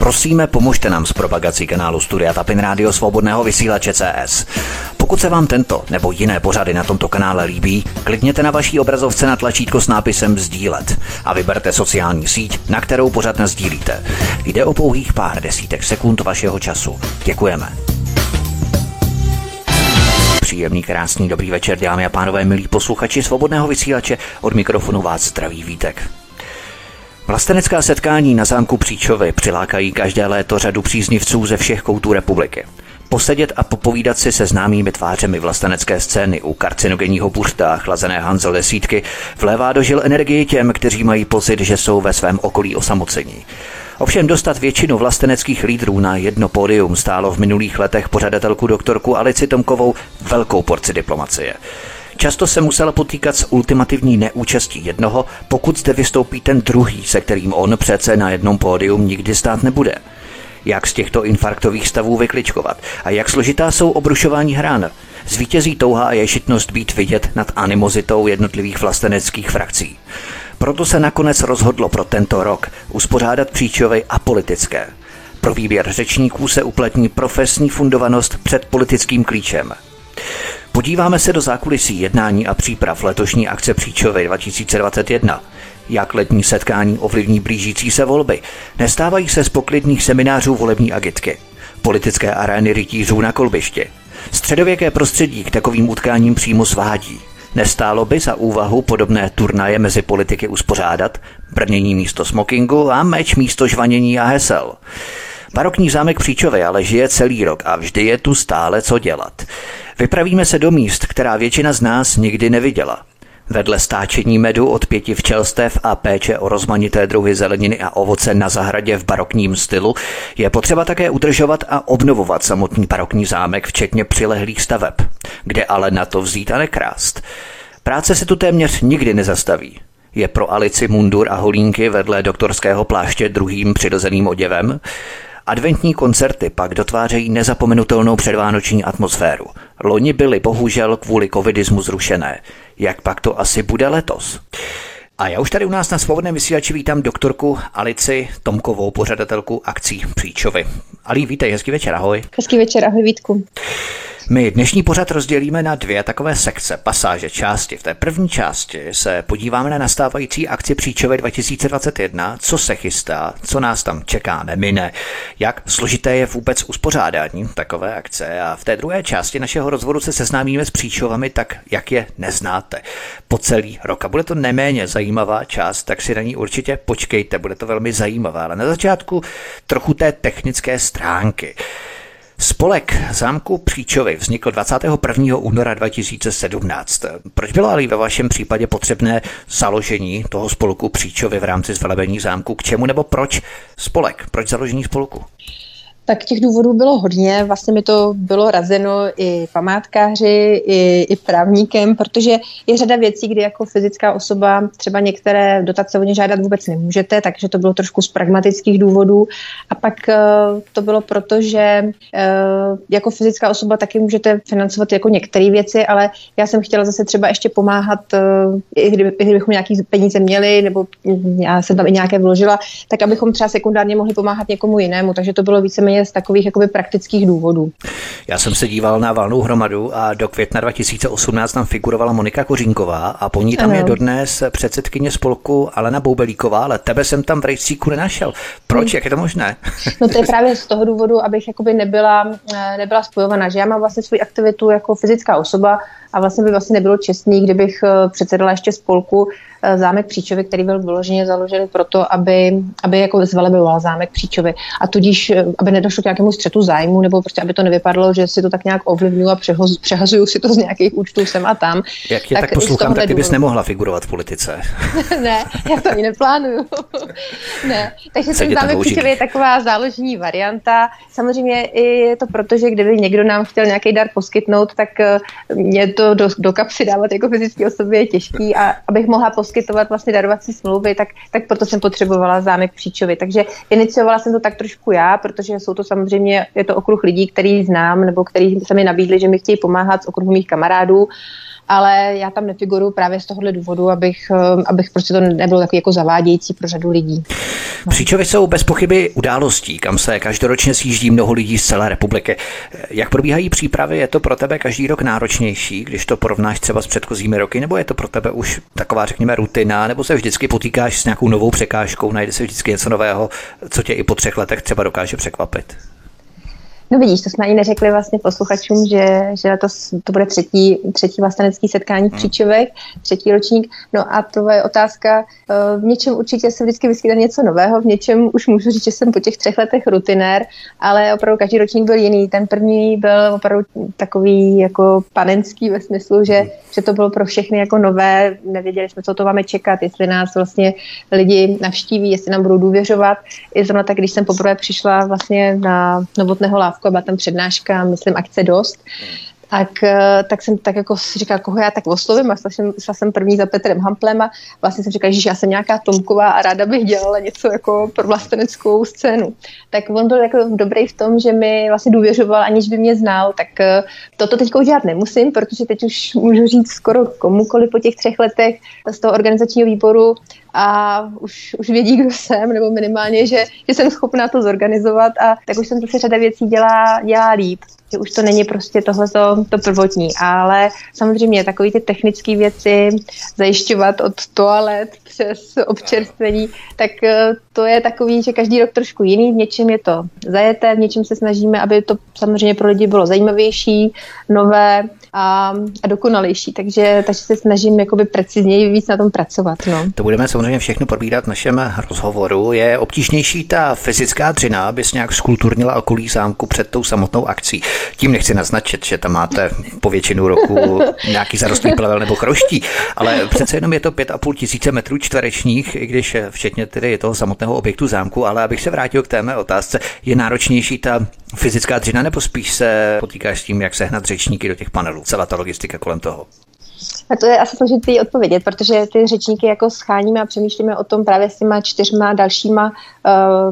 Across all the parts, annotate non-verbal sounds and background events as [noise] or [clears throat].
Prosíme, pomožte nám s propagací kanálu Studia Tapin Rádio Svobodného vysílače CS. Pokud se vám tento nebo jiné pořady na tomto kanále líbí, klikněte na vaší obrazovce na tlačítko s nápisem Sdílet a vyberte sociální síť, na kterou pořad sdílíte. Jde o pouhých pár desítek sekund vašeho času. Děkujeme. Příjemný, krásný, dobrý večer, dámy a pánové, milí posluchači svobodného vysílače. Od mikrofonu vás zdraví Vítek. Vlastenecká setkání na zámku Příčovy přilákají každé léto řadu příznivců ze všech koutů republiky. Posedět a popovídat si se známými tvářemi vlastenecké scény u karcinogenního buřta chlazené Hanzel desítky vlévá do žil energii těm, kteří mají pocit, že jsou ve svém okolí osamocení. Ovšem dostat většinu vlasteneckých lídrů na jedno pódium stálo v minulých letech pořadatelku doktorku Alici Tomkovou velkou porci diplomacie. Často se musel potýkat s ultimativní neúčastí jednoho, pokud zde vystoupí ten druhý, se kterým on přece na jednom pódium nikdy stát nebude. Jak z těchto infarktových stavů vykličkovat a jak složitá jsou obrušování hrán. Zvítězí touha a ješitnost být vidět nad animozitou jednotlivých vlasteneckých frakcí. Proto se nakonec rozhodlo pro tento rok uspořádat příčovy a politické. Pro výběr řečníků se uplatní profesní fundovanost před politickým klíčem. Podíváme se do zákulisí jednání a příprav letošní akce Příčovy 2021. Jak letní setkání ovlivní blížící se volby? Nestávají se z poklidných seminářů volební agitky. Politické arény rytířů na kolbiště. Středověké prostředí k takovým utkáním přímo svádí. Nestálo by za úvahu podobné turnaje mezi politiky uspořádat, brnění místo smokingu a meč místo žvanění a hesel. Barokní zámek Příčovy ale žije celý rok a vždy je tu stále co dělat. Vypravíme se do míst, která většina z nás nikdy neviděla. Vedle stáčení medu od pěti včelstev a péče o rozmanité druhy zeleniny a ovoce na zahradě v barokním stylu je potřeba také udržovat a obnovovat samotný barokní zámek, včetně přilehlých staveb. Kde ale na to vzít a nekrást? Práce se tu téměř nikdy nezastaví. Je pro Alici mundur a holínky vedle doktorského pláště druhým přirozeným oděvem? Adventní koncerty pak dotvářejí nezapomenutelnou předvánoční atmosféru. Loni byly bohužel kvůli covidismu zrušené. Jak pak to asi bude letos? A já už tady u nás na svobodném vysílači vítám doktorku Alici Tomkovou, pořadatelku akcí Příčovy. Ali, vítej, hezký večer, ahoj. Hezký večer, ahoj Vítku. My dnešní pořad rozdělíme na dvě takové sekce, pasáže, části. V té první části se podíváme na nastávající akci Příčové 2021, co se chystá, co nás tam čeká, nemine, jak složité je vůbec uspořádání takové akce. A v té druhé části našeho rozvodu se seznámíme s Příčovami tak, jak je neznáte po celý rok. A bude to neméně zajímavá část, tak si na ní určitě počkejte, bude to velmi zajímavé. Ale na začátku trochu té technické stránky. Spolek zámku Příčovy vznikl 21. února 2017. Proč bylo ale ve vašem případě potřebné založení toho spolku Příčovy v rámci zvelebení zámku? K čemu nebo proč spolek? Proč založení spolku? Tak těch důvodů bylo hodně. Vlastně mi to bylo razeno i památkáři, i, i právníkem, protože je řada věcí, kdy jako fyzická osoba třeba některé dotace o ně žádat vůbec nemůžete, takže to bylo trošku z pragmatických důvodů. A pak uh, to bylo proto, že uh, jako fyzická osoba taky můžete financovat jako některé věci, ale já jsem chtěla zase třeba ještě pomáhat, uh, i, kdyby, i kdybychom nějaký peníze měli, nebo já jsem tam i nějaké vložila, tak abychom třeba sekundárně mohli pomáhat někomu jinému. Takže to bylo víceméně z takových jakoby praktických důvodů. Já jsem se díval na valnou hromadu a do května 2018 tam figurovala Monika Kořínková a po ní tam ano. je dodnes předsedkyně spolku Alena Boubelíková, ale tebe jsem tam v rejstříku nenašel. Proč? Hmm. Jak je to možné? No to je [laughs] právě z toho důvodu, abych jakoby nebyla, eh, nebyla spojovaná, že já mám vlastně svou aktivitu jako fyzická osoba, a vlastně by vlastně nebylo čestný, kdybych eh, předsedala ještě spolku eh, zámek Příčovy, který byl vyloženě založen proto, aby, aby jako zveleboval zámek Příčovy. A tudíž, eh, aby nedošlo k nějakému střetu zájmu, nebo prostě, aby to nevypadalo, že si to tak nějak ovlivňuji a přehoz, [laughs] přehazuju si to z nějakých účtů sem a tam. Jak tě tak, tak poslouchám, tak ty bys nemohla figurovat v politice. [laughs] ne, já to ani neplánuju. [laughs] ne, takže ten zámek Příčovy je taková záložní varianta. Samozřejmě i je to proto, že kdyby někdo nám chtěl nějaký dar poskytnout, tak mě to to do, do kapsy dávat jako fyzické osobě je těžký a abych mohla poskytovat vlastně darovací smlouvy, tak, tak proto jsem potřebovala zámek Příčovi. Takže iniciovala jsem to tak trošku já, protože jsou to samozřejmě, je to okruh lidí, který znám nebo který se mi nabídli, že mi chtějí pomáhat z okruhu mých kamarádů. Ale já tam nefiguruju právě z tohohle důvodu, abych, eh, abych prostě to nebylo takový jako zavádějící pro řadu lidí. No. Příčovy jsou bez pochyby událostí, kam se každoročně sjíždí mnoho lidí z celé republiky. Jak probíhají přípravy? Je to pro tebe každý rok náročnější, když to porovnáš třeba s předchozími roky, nebo je to pro tebe už taková, řekněme, rutina, nebo se vždycky potýkáš s nějakou novou překážkou, najde se vždycky něco nového, co tě i po třech letech třeba dokáže překvapit? No vidíš, to jsme ani neřekli vlastně posluchačům, že, že letos to bude třetí, třetí vlastenecký setkání v hmm. Příčovek, třetí ročník. No a to je otázka, eh, v něčem určitě se vždycky vyskytne něco nového, v něčem už můžu říct, že jsem po těch třech letech rutinér, ale opravdu každý ročník byl jiný. Ten první byl opravdu takový jako panenský ve smyslu, že, hmm. že to bylo pro všechny jako nové, nevěděli jsme, co to máme čekat, jestli nás vlastně lidi navštíví, jestli nám budou důvěřovat. I zrovna tak, když jsem poprvé přišla vlastně na novotného lávku, a byla tam přednáška, myslím, akce dost. Tak, eh, tak jsem tak jako si říkala, koho já tak oslovím a jsem, šla jsem první za Petrem Hamplem a vlastně jsem říkala, že já jsem nějaká Tomková a ráda bych dělala něco jako pro vlasteneckou scénu. Tak on byl jako dobrý v tom, že mi vlastně důvěřoval, aniž by mě znal, tak eh, toto teď udělat nemusím, protože teď už můžu říct skoro komukoliv po těch třech letech z toho organizačního výboru, a už, už vědí, kdo jsem, nebo minimálně, že, že jsem schopná to zorganizovat a tak už jsem zase řada věcí dělá, dělá líp že už to není prostě tohle to prvotní, ale samozřejmě takové ty technické věci, zajišťovat od toalet přes občerstvení, tak eh, to je takový, že každý rok trošku jiný, v něčem je to zajeté, v něčem se snažíme, aby to samozřejmě pro lidi bylo zajímavější, nové, a, a dokonalejší. Takže, takže se snažím jakoby precizněji víc na tom pracovat. No. To budeme samozřejmě všechno probírat v našem rozhovoru. Je obtížnější ta fyzická dřina, aby se nějak skulturnila okolí zámku před tou samotnou akcí. Tím nechci naznačit, že tam máte po většinu roku [laughs] nějaký zarostlý plevel nebo chroští, ale přece jenom je to 5,5 tisíce metrů čtverečních, i když včetně tedy toho samotného objektu zámku, ale abych se vrátil k té mé otázce, je náročnější ta fyzická dřina nebo spíš se potýkáš s tím, jak sehnat řečníky do těch panelů? celá ta logistika kolem toho? A to je asi složitý odpovědět, protože ty řečníky jako scháníme a přemýšlíme o tom právě s těma čtyřma dalšíma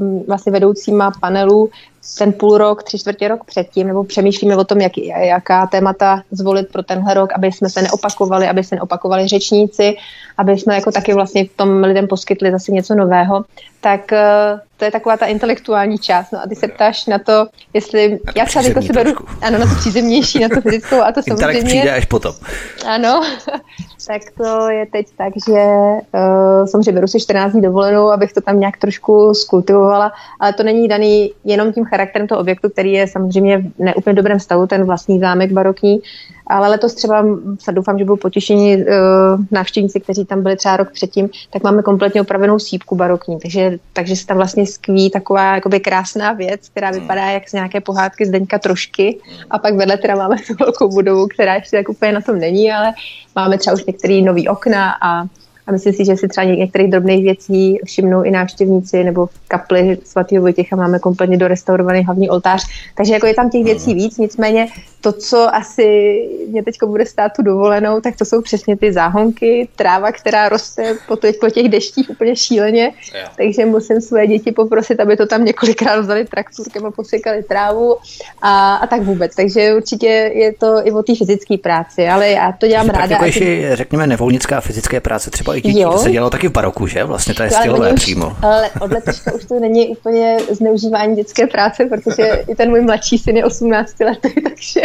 um, vlastně vedoucíma panelů ten půl rok, tři čtvrtě rok předtím, nebo přemýšlíme o tom, jak, jaká témata zvolit pro tenhle rok, aby jsme se neopakovali, aby se neopakovali řečníci, aby jsme jako taky vlastně v tom lidem poskytli zase něco nového, tak eh, to je taková ta intelektuální část. No a ty se ptáš na to, jestli já třeba jako si beru, ano, na to přízemnější, na to fyzickou a to Intelekt samozřejmě. přijde až potom. Ano, [laughs] tak to je teď tak, že uh, samozřejmě beru si 14 dní dovolenou, abych to tam nějak trošku skultivovala, ale to není daný jenom tím charakterem toho objektu, který je samozřejmě v neúplně dobrém stavu, ten vlastní zámek barokní, ale letos třeba se doufám, že budou potěšení uh, návštěvníci, kteří tam byli třeba rok předtím, tak máme kompletně opravenou sípku barokní, takže, takže se tam vlastně skví taková jakoby krásná věc, která vypadá jak z nějaké pohádky z Deňka trošky. A pak vedle teda máme tu velkou budovu, která ještě tak úplně na tom není, ale máme třeba už některé nový okna a a myslím si, že si třeba některých drobných věcí všimnou i návštěvníci nebo v kapli svatého Vojtěcha máme kompletně dorestaurovaný hlavní oltář. Takže jako je tam těch věcí víc, nicméně to, co asi mě teď bude stát tu dovolenou, tak to jsou přesně ty záhonky, tráva, která roste po, těch, po těch deštích úplně šíleně. Yeah. Takže musím své děti poprosit, aby to tam několikrát vzali traktorkem a posekali trávu a, a tak vůbec. Takže určitě je to i o té fyzické práci, ale já to dělám ráda. Jako ještě, řekněme, nevolnická fyzické práce třeba i dětí, to se dělalo taky v baroku, že? Vlastně to je stylové přímo. Ale od letoška už to není úplně zneužívání dětské práce, protože i ten můj mladší syn je 18 letý, [laughs] takže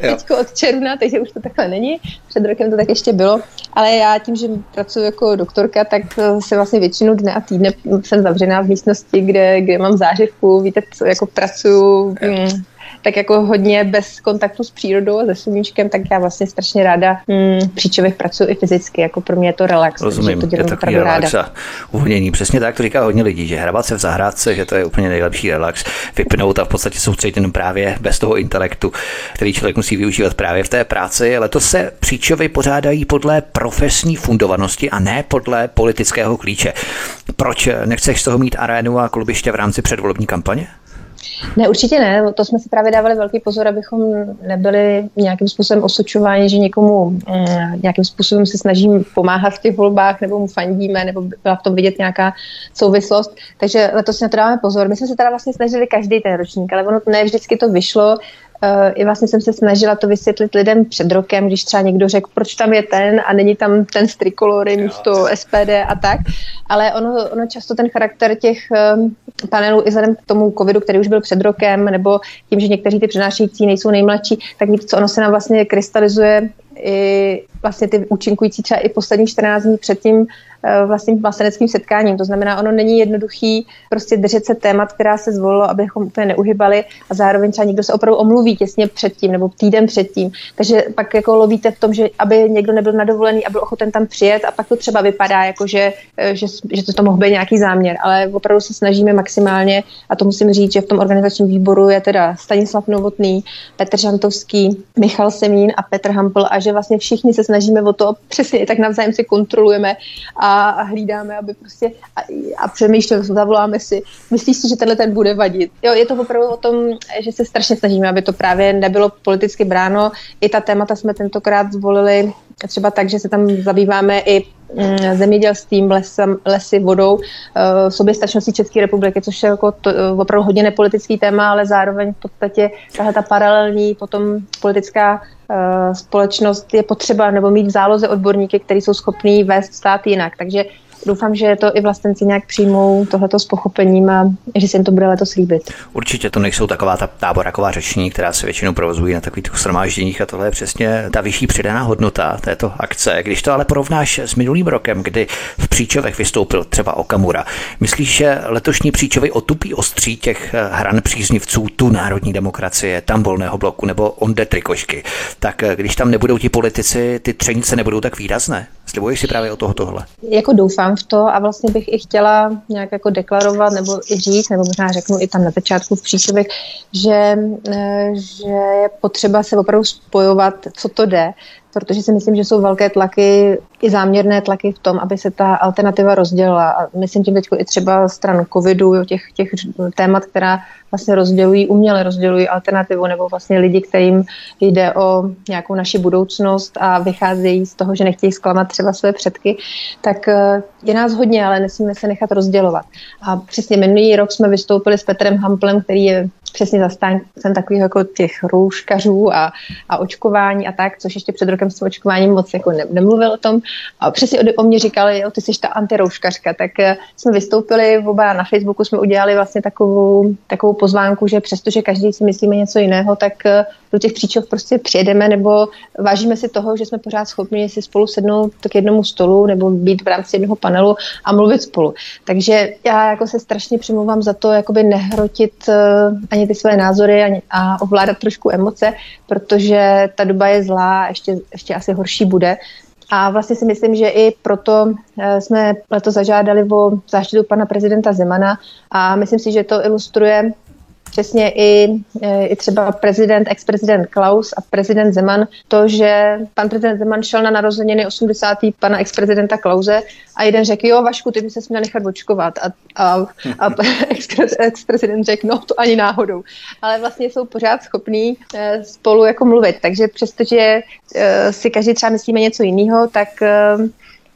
[laughs] teďko od června, takže už to takhle není. Před rokem to tak ještě bylo, ale já tím, že pracuji jako doktorka, tak se vlastně většinu dne a týdne jsem zavřená v místnosti, kde, kde mám zářivku, víte, co jako pracuji tak jako hodně bez kontaktu s přírodou a se sluníčkem, tak já vlastně strašně ráda mm, při člověk pracuji i fyzicky, jako pro mě je to relax. Rozumím, to je takový relax ráda. a uvolnění. Přesně tak to říká hodně lidí, že hrabat se v zahrádce, že to je úplně nejlepší relax, vypnout a v podstatě soustředit jenom právě bez toho intelektu, který člověk musí využívat právě v té práci. Letos se příčovy pořádají podle profesní fundovanosti a ne podle politického klíče. Proč nechceš z toho mít arénu a klubiště v rámci předvolební kampaně? Ne, určitě ne. To jsme si právě dávali velký pozor, abychom nebyli nějakým způsobem osočováni, že někomu mm, nějakým způsobem se snažím pomáhat v těch volbách, nebo mu fandíme, nebo byla v tom vidět nějaká souvislost. Takže letos na to dáváme pozor. My jsme se teda vlastně snažili každý ten ročník, ale ono ne vždycky to vyšlo. I vlastně jsem se snažila to vysvětlit lidem před rokem, když třeba někdo řekl, proč tam je ten a není tam ten z trikolory místo SPD a tak. Ale ono, ono často ten charakter těch um, panelů i vzhledem k tomu covidu, který už byl před rokem, nebo tím, že někteří ty přenášející nejsou nejmladší, tak co ono se nám vlastně krystalizuje i vlastně ty účinkující třeba i poslední 14 dní před tím Eh, vlastním vlasteneckým setkáním. To znamená, ono není jednoduchý prostě držet se témat, která se zvolilo, abychom úplně neuhybali a zároveň třeba někdo se opravdu omluví těsně předtím nebo týden předtím. Takže pak jako lovíte v tom, že aby někdo nebyl nadovolený a byl ochoten tam přijet a pak to třeba vypadá jako, že, eh, že, že to, to mohl být nějaký záměr. Ale opravdu se snažíme maximálně a to musím říct, že v tom organizačním výboru je teda Stanislav Novotný, Petr Žantovský, Michal Semín a Petr Hampl a že vlastně všichni se snažíme o to přesně tak navzájem si kontrolujeme a a, hlídáme, aby prostě a, a přemýšlíme, zavoláme si, myslíš si, že tenhle ten bude vadit. Jo, je to opravdu o tom, že se strašně snažíme, aby to právě nebylo politicky bráno. I ta témata jsme tentokrát zvolili třeba tak, že se tam zabýváme i zemědělstvím, lesem, lesy, vodou, uh, soběstačností České republiky, což je jako to, uh, opravdu hodně nepolitický téma, ale zároveň v podstatě tahle ta paralelní potom politická společnost je potřeba nebo mít v záloze odborníky, kteří jsou schopní vést stát jinak. Takže doufám, že to i vlastenci nějak přijmou tohleto s pochopením a že se jim to bude letos líbit. Určitě to nejsou taková ta táboraková řeční, která se většinou provozují na takových shromážděních a tohle je přesně ta vyšší přidaná hodnota této akce. Když to ale porovnáš s minulým rokem, kdy v Příčovech vystoupil třeba Okamura, myslíš, že letošní Příčovy otupí ostří těch eh, hran příznivců tu národní demokracie, tam volného bloku nebo onde trikošky, tak eh, když tam nebudou ti politici, ty třenice nebudou tak výrazné? Slibuješ si právě o toho tohle? Jako doufám v to a vlastně bych i chtěla nějak jako deklarovat nebo i říct, nebo možná řeknu i tam na začátku v příslovech, že, eh, že je potřeba se opravdu spojovat, co to jde, protože si myslím, že jsou velké tlaky, i záměrné tlaky v tom, aby se ta alternativa rozdělila. A myslím tím teď i třeba stran covidu, těch, těch témat, která vlastně rozdělují, uměle rozdělují alternativu, nebo vlastně lidi, kterým jde o nějakou naši budoucnost a vycházejí z toho, že nechtějí zklamat třeba své předky, tak eh, je nás hodně, ale nesmíme se nechat rozdělovat. A přesně minulý rok jsme vystoupili s Petrem Hamplem, který je přesně zastáncem takových jako těch rouškařů a, a očkování a tak, což ještě před rokem s tím očkováním moc jako ne, nemluvil o tom. A přesně o, o mě říkali, jo, ty jsi ta antirouškařka, tak uh, jsme vystoupili oba na Facebooku, jsme udělali vlastně takovou, takovou pozvánku, že přestože každý si myslíme něco jiného, tak uh, do těch příčov prostě přijedeme nebo vážíme si toho, že jsme pořád schopni si spolu sednout k jednomu stolu nebo být v rámci jednoho panelu a mluvit spolu. Takže já jako se strašně přimlouvám za to, jakoby nehrotit uh, ani ty své názory a ovládat trošku emoce, protože ta doba je zlá, ještě, ještě asi horší bude. A vlastně si myslím, že i proto eh, jsme letos zažádali o záštitu pana prezidenta Zemana a myslím si, že to ilustruje přesně i, e, i třeba prezident, ex-prezident Klaus a prezident Zeman, to, že pan prezident Zeman šel na narozeniny 80. pana ex-prezidenta Klauze a jeden řekl, jo, Vašku, ty by se měl nechat očkovat. A, a, a [laughs] ex-prezident řekl, no to ani náhodou. Ale vlastně jsou pořád schopní e, spolu jako mluvit. Takže přestože e, si každý třeba myslíme něco jiného, tak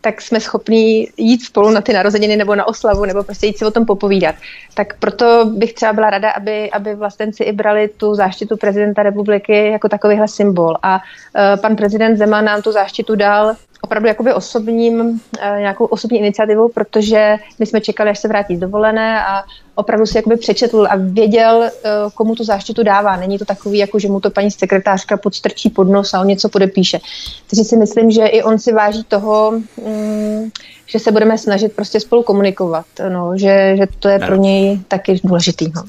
tak jsme schopni jít spolu na ty narozeniny nebo na oslavu, nebo prostě jít si o tom popovídat. Tak proto bych třeba byla rada, aby, aby vlastenci i brali tu záštitu prezidenta republiky jako takovýhle symbol. A uh, pan prezident Zeman nám tu záštitu dal opravdu jakoby osobním, eh, nějakou osobní iniciativou, protože my jsme čekali, až se vrátí z dovolené a opravdu si jakoby přečetl a věděl, eh, komu tu záštitu dává. Není to takový, jako že mu to paní sekretářka podstrčí pod nos a on něco podepíše. Takže si myslím, že i on si váží toho, mm, že se budeme snažit prostě spolu komunikovat, no, že, že to je pro něj taky důležitý. No.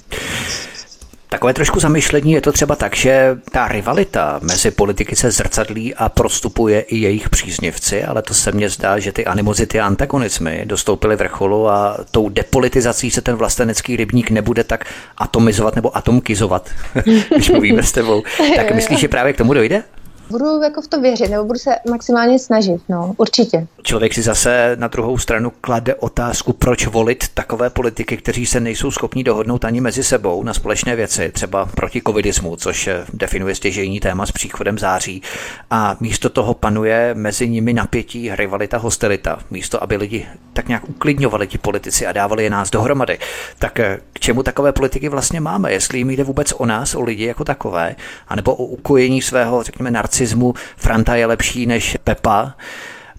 Takové trošku zamyšlení je to třeba tak, že ta rivalita mezi politiky se zrcadlí a prostupuje i jejich příznivci, ale to se mně zdá, že ty animozity a antagonismy dostoupily vrcholu a tou depolitizací se ten vlastenecký rybník nebude tak atomizovat nebo atomkizovat, [laughs] když mluvíme s tebou. Tak myslíš, že právě k tomu dojde? Budu jako v to věřit, nebo budu se maximálně snažit, no, určitě. Člověk si zase na druhou stranu klade otázku, proč volit takové politiky, kteří se nejsou schopni dohodnout ani mezi sebou na společné věci, třeba proti covidismu, což definuje stěžejní téma s příchodem září. A místo toho panuje mezi nimi napětí, rivalita, hostilita. Místo, aby lidi tak nějak uklidňovali ti politici a dávali je nás dohromady, tak k čemu takové politiky vlastně máme, jestli jim jde vůbec o nás, o lidi jako takové, anebo o ukojení svého, řekněme, narcismu, Franta je lepší než Pepa,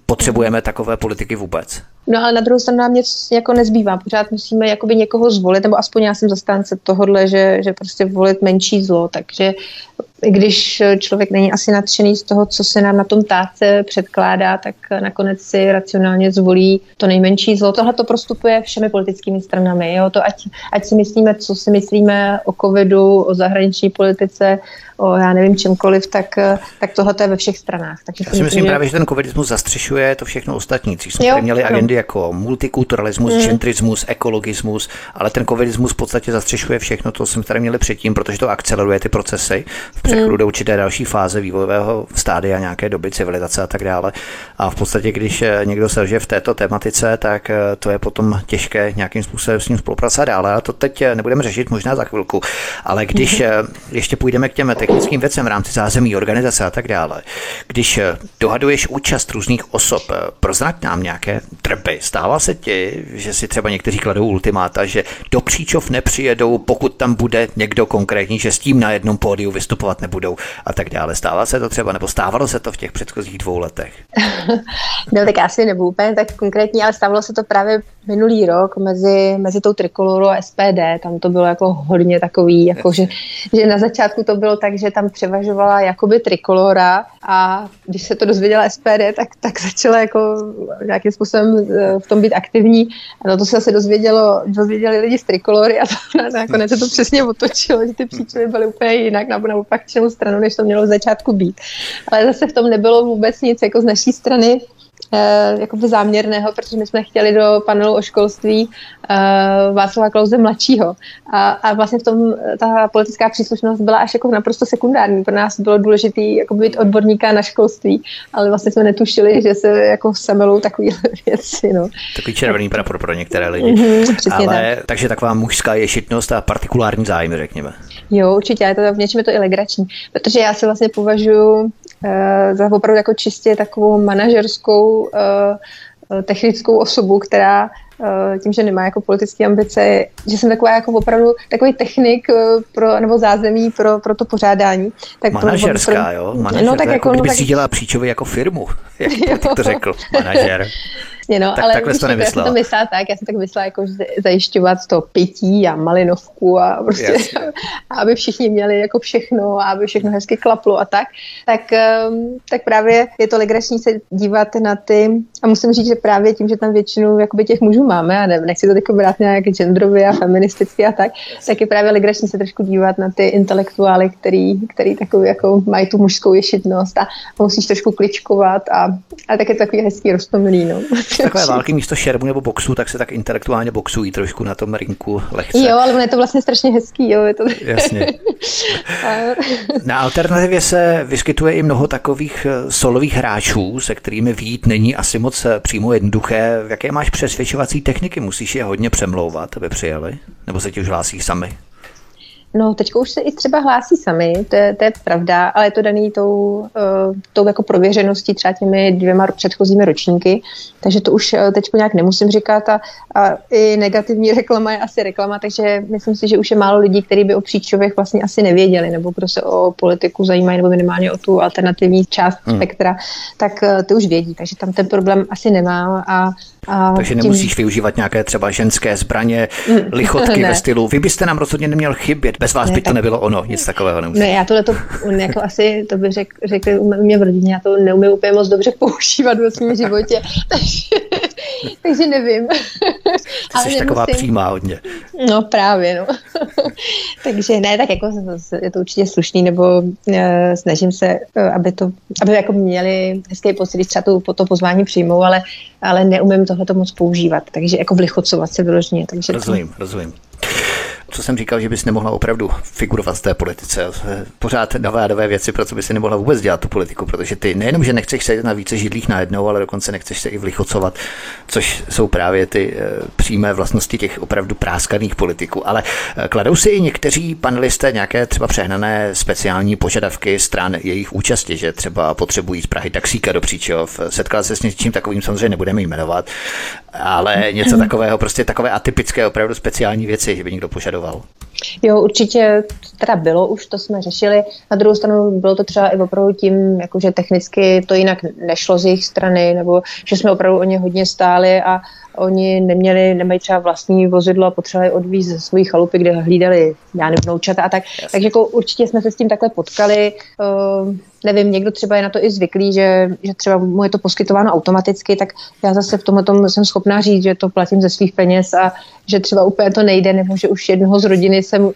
potřebujeme takové politiky vůbec? No ale na druhou stranu nám nic jako nezbývá. Pořád musíme jakoby někoho zvolit, nebo aspoň já jsem zastánce tohohle, že, že prostě volit menší zlo. Takže i když člověk není asi nadšený z toho, co se nám na tom táce předkládá, tak nakonec si racionálně zvolí to nejmenší zlo. Tohle to prostupuje všemi politickými stranami. Jo? To ať, ať si myslíme, co si myslíme o covidu, o zahraniční politice, o já nevím čemkoliv, tak, tak tohle je ve všech stranách. Takže já si myslím, že... právě, že ten covidismus zastřešuje to všechno ostatní. Když jsme jo, měli jo. agendy jako multikulturalismus, mm. gentrismus, ekologismus, ale ten covidismus v podstatě zastřešuje všechno, to jsme tady měli předtím, protože to akceleruje ty procesy v přechodu mm. do určité další fáze vývojového stádia nějaké doby civilizace a tak dále. A v podstatě, když eh, někdo selže v této tematice, tak eh, to je potom těžké nějakým způsobem s ním spolupracovat dále. A to teď eh, nebudeme řešit možná za chvilku. Ale když mm. ještě půjdeme k těm technickým věcem v rámci zázemí organizace a tak dále, když dohaduješ účast různých osob, prozrať nám nějaké trpy. Stává se ti, že si třeba někteří kladou ultimáta, že do Příčov nepřijedou, pokud tam bude někdo konkrétní, že s tím na jednom pódiu vystupovat nebudou a tak dále. Stává se to třeba, nebo stávalo se to v těch předchozích dvou letech? [laughs] no tak asi nebudu úplně tak konkrétní, ale stávalo se to právě minulý rok mezi, mezi tou trikolorou a SPD. Tam to bylo jako hodně takový, jako že, že na začátku to bylo tak, že tam převažovala jakoby trikolora a když se to dozvěděla SPD, tak, tak začala jako nějakým způsobem eh, v tom být aktivní. A no to se asi dozvědělo, dozvěděli lidi z trikolory a to, nakonec se to přesně otočilo, že ty příčiny byly úplně jinak, nebo na opačnou stranu, než to mělo v začátku být. Ale zase v tom nebylo vůbec nic jako z naší strany jakoby záměrného, protože my jsme chtěli do panelu o školství uh, Václava Klauze mladšího. A, a vlastně v tom ta politická příslušnost byla až jako naprosto sekundární. Pro nás bylo důležité jako být odborníka na školství, ale vlastně jsme netušili, že se jako semelou takové [laughs] věci. No. Takový červený prapor pro některé lidi. Mm-hmm, ale, tak. Takže taková mužská ješitnost a partikulární zájmy, řekněme. Jo, určitě, ale to v něčem je to i legrační, protože já se vlastně považuji uh, za opravdu jako čistě takovou manažerskou uh, technickou osobu, která Eh, tím, že nemá jako politické ambice, že jsem taková jako opravdu takový technik pro, nebo zázemí pro, pro to pořádání. Tak Manažerská, pro, jo? Manažer, no, tak jako, jako, kdyby no, tak... si dělala příčově jako firmu, [laughs] jak to řekl, manažer. [laughs] Jasně, no, tak, ale takhle to nemyslela. Já jsem to myslela tak, já jsem tak myslela, jako, zajišťovat to pití a malinovku a prostě, a [laughs] aby všichni měli jako všechno a aby všechno hezky klaplo a tak, tak, ehm, tak právě je to legrační se dívat na ty, a musím říct, že právě tím, že tam většinu jakoby těch mužů máme, a ne, nechci to teď brát nějak genderově a feministicky a tak, tak je právě legrační se trošku dívat na ty intelektuály, který, který takový jako mají tu mužskou ješitnost a musíš trošku kličkovat a, a tak je to takový hezký roztomilý, no takové války místo šermu nebo boxu, tak se tak intelektuálně boxují trošku na tom rinku lehce. Jo, ale je to vlastně strašně hezký, jo. Je to... Jasně. na alternativě se vyskytuje i mnoho takových eh, solových hráčů, se kterými výjít není asi moc eh, přímo jednoduché. Jaké máš přesvědčovací techniky? Musíš je hodně přemlouvat, aby přijeli? Nebo se ti už hlásí sami? No, teď už se i třeba hlásí sami, to je, to je pravda, ale je to daný tou, uh, tou jako prověřeností třeba těmi dvěma předchozími ročníky, takže to už uh, teď nějak nemusím říkat a, a i negativní [laughs] reklama je asi reklama, takže myslím si, že už je málo lidí, kteří by o příčových vlastně asi nevěděli, nebo kdo se o politiku zajímají, nebo minimálně o tu alternativní část hmm. spektra, tak uh, ty už vědí, takže tam ten problém asi nemá a a Takže tím... nemusíš využívat nějaké třeba ženské zbraně, mm, lichotky [laughs] ve stylu. Vy byste nám rozhodně neměl chybět, bez vás ne, by to nebylo ono, nic takového nemusí. Ne, já tohle to jako asi, to by řek, řekli u mě v rodině, já to neumím úplně moc dobře používat ve svém životě, [laughs] takže, [laughs] takže nevím. [laughs] Ty jsi taková přímá hodně. No právě, no. [laughs] takže ne, tak jako je to určitě slušný, nebo uh, snažím se, uh, aby to, aby jako měli hezký pocit, když třeba to, to pozvání přijmou, ale, ale neumím tohle moc používat, takže jako vlichocovat se vyloženě. Takže rozumím, to... rozumím. Co jsem říkal, že bys nemohla opravdu figurovat v té politice. Pořád nové a nové věci, proto by si nemohla vůbec dělat tu politiku, protože ty nejenom, že nechceš sedět na více židlích najednou, ale dokonce nechceš se i vlichocovat, což jsou právě ty eh, přímé vlastnosti těch opravdu práskaných politiků. Ale eh, kladou si i někteří panelisté nějaké třeba přehnané speciální požadavky stran jejich účasti, že třeba potřebují z Prahy taxíka do Příčov. Setkal se s něčím takovým, samozřejmě nebudeme jmenovat, ale něco [clears throat] takového, prostě takové atypické, opravdu speciální věci, že by někdo požadoval. Nicolau Jo, určitě teda bylo, už to jsme řešili. Na druhou stranu bylo to třeba i opravdu tím, jako že technicky to jinak nešlo z jejich strany, nebo že jsme opravdu o ně hodně stáli a oni neměli, nemají třeba vlastní vozidlo a potřebovali odvízt ze svojí chalupy, kde hlídali, já nevím, vnoučata a tak. Yes. Takže jako určitě jsme se s tím takhle potkali. Uh, nevím, někdo třeba je na to i zvyklý, že, že třeba mu je to poskytováno automaticky, tak já zase v tomhle tom jsem schopná říct, že to platím ze svých peněz a že třeba úplně to nejde, nebo že už jednoho z rodiny jsem uh,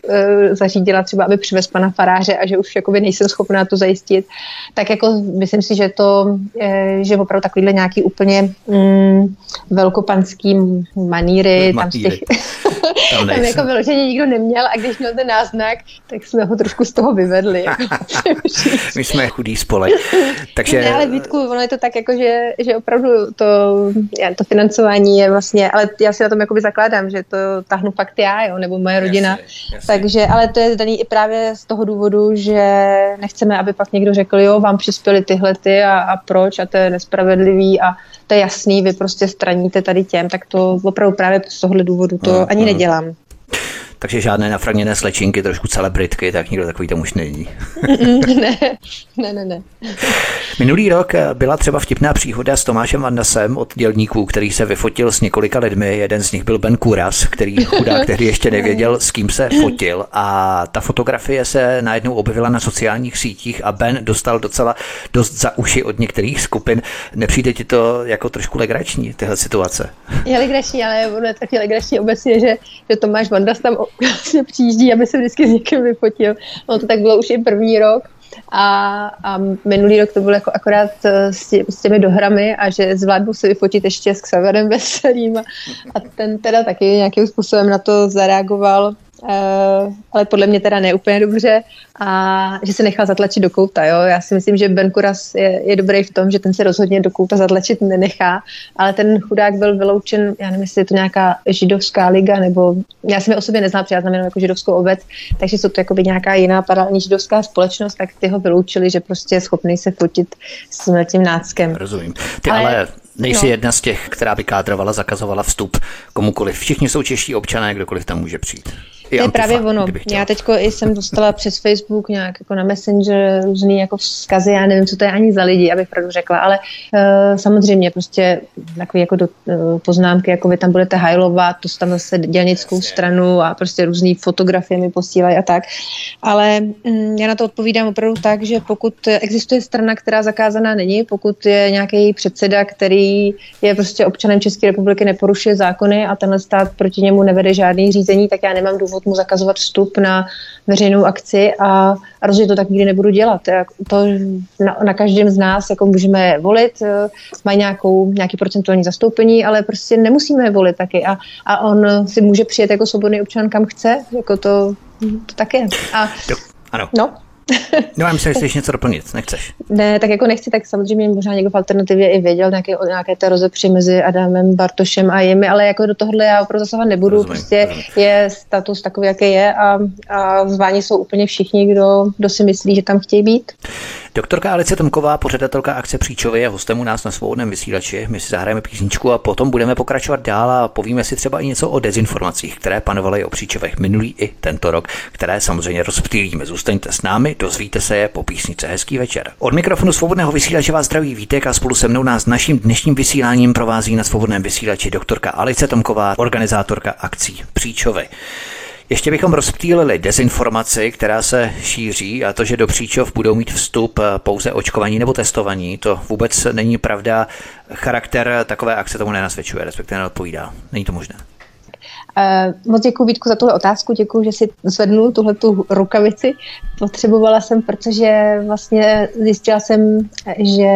zařídila třeba, aby přivez pana faráře a že už jakoby nejsem schopná to zajistit. Tak jako myslím si, že to, je, že opravdu takovýhle nějaký úplně mm, velkopanský maníry, tam z těch, tam, tam jako vyloženě nikdo neměl a když měl ten náznak, tak jsme ho trošku z toho vyvedli. Jako [laughs] My jsme chudý spolek. Takže... Ne, ale Vítku, ono je to tak, jako, že, že opravdu to, já, to financování je vlastně, ale já si na tom jakoby zakládám, že to tahnu fakt já, jo, nebo moje rodina. Jasně, jasně. Takže, ale to je daný i právě z toho důvodu, že nechceme, aby pak někdo řekl, jo, vám přispěli tyhle ty a, a proč a to je nespravedlivý a to je jasný, vy prostě straníte tady těm, tak to opravdu právě z tohohle důvodu to no, ani no. Nedělám takže žádné nafragněné slečinky, trošku celebritky, tak nikdo takový tam už není. ne, ne, ne, ne. Minulý rok byla třeba vtipná příhoda s Tomášem Vandasem od dělníků, který se vyfotil s několika lidmi. Jeden z nich byl Ben Kuras, který chudá, který ještě nevěděl, s kým se fotil. A ta fotografie se najednou objevila na sociálních sítích a Ben dostal docela dost za uši od některých skupin. Nepřijde ti to jako trošku legrační, tyhle situace? Je legrační, ale ono je taky legrační obecně, že, že Tomáš Vandas tam vlastně [laughs] přijíždí, aby se vždycky s někým vyfotil. No to tak bylo už i první rok. A, a minulý rok to bylo jako akorát eh, s, tě, s těmi dohrami a že zvládnu se vyfotit ještě s Xaverem Veselým a, a ten teda taky nějakým způsobem na to zareagoval ale podle mě teda ne úplně dobře a že se nechal zatlačit do kouta. Jo? Já si myslím, že Ben Kuras je, je dobrý v tom, že ten se rozhodně do kouta zatlačit nenechá, ale ten chudák byl vyloučen, já nevím, jestli je to nějaká židovská liga, nebo já si mi o sobě neznám, protože já znamenám jako židovskou obec, takže jsou to jako by nějaká jiná paralelní židovská společnost, tak ty ho vyloučili, že prostě je schopný se fotit s tím náckem. Rozumím. Ty ale, ale nejsi no. jedna z těch, která by kádrovala, zakazovala vstup komukoliv. Všichni jsou čeští občané, kdokoliv tam může přijít to je právě ono. Já teďko jsem dostala přes Facebook nějak jako na Messenger různý jako vzkazy, já nevím, co to je ani za lidi, abych pravdu řekla, ale uh, samozřejmě prostě takové jako do, uh, poznámky, jako vy tam budete hajlovat, to tam zase dělnickou Jasně. stranu a prostě různé fotografie mi posílají a tak. Ale um, já na to odpovídám opravdu tak, že pokud existuje strana, která zakázaná není, pokud je nějaký předseda, který je prostě občanem České republiky, neporušuje zákony a tenhle stát proti němu nevede žádný řízení, tak já nemám důvod mu zakazovat vstup na veřejnou akci a, a rozhodně to tak nikdy nebudu dělat. To na, na každém z nás jako můžeme volit, eh, mají nějakou, nějaký procentuální zastoupení, ale prostě nemusíme volit taky a, a on si může přijet jako svobodný občan kam chce, jako to, to tak je. A, ano. No, No já myslím, že chceš něco doplnit, nechceš. Ne, tak jako nechci, tak samozřejmě možná někdo v alternativě i věděl nějaké, nějaké té rozepři mezi Adamem, Bartošem a jimi, ale jako do tohohle já opravdu zasahovat nebudu, rozumím, prostě rozumím. je status takový, jaký je a, a zváni jsou úplně všichni, kdo, kdo si myslí, že tam chtějí být. Doktorka Alice Tomková, pořadatelka akce Příčovy, je hostem u nás na svobodném vysílači. My si zahrajeme písničku a potom budeme pokračovat dál a povíme si třeba i něco o dezinformacích, které panovaly o Příčovech minulý i tento rok, které samozřejmě rozptýlíme. Zůstaňte s námi, dozvíte se je po písnice. Hezký večer. Od mikrofonu svobodného vysílače vás zdraví Vítek a spolu se mnou nás naším dnešním vysíláním provází na svobodném vysílači doktorka Alice Tomková, organizátorka akcí Příčovy. Ještě bychom rozptýlili dezinformaci, která se šíří a to, že do příčov budou mít vstup pouze očkovaní nebo testovaní, to vůbec není pravda. Charakter takové akce tomu nenasvědčuje, respektive neodpovídá. Není to možné. Moc děkuji Vítku za tuhle otázku, děkuji, že si zvednul tuhle tu rukavici. Potřebovala jsem, protože vlastně zjistila jsem, že,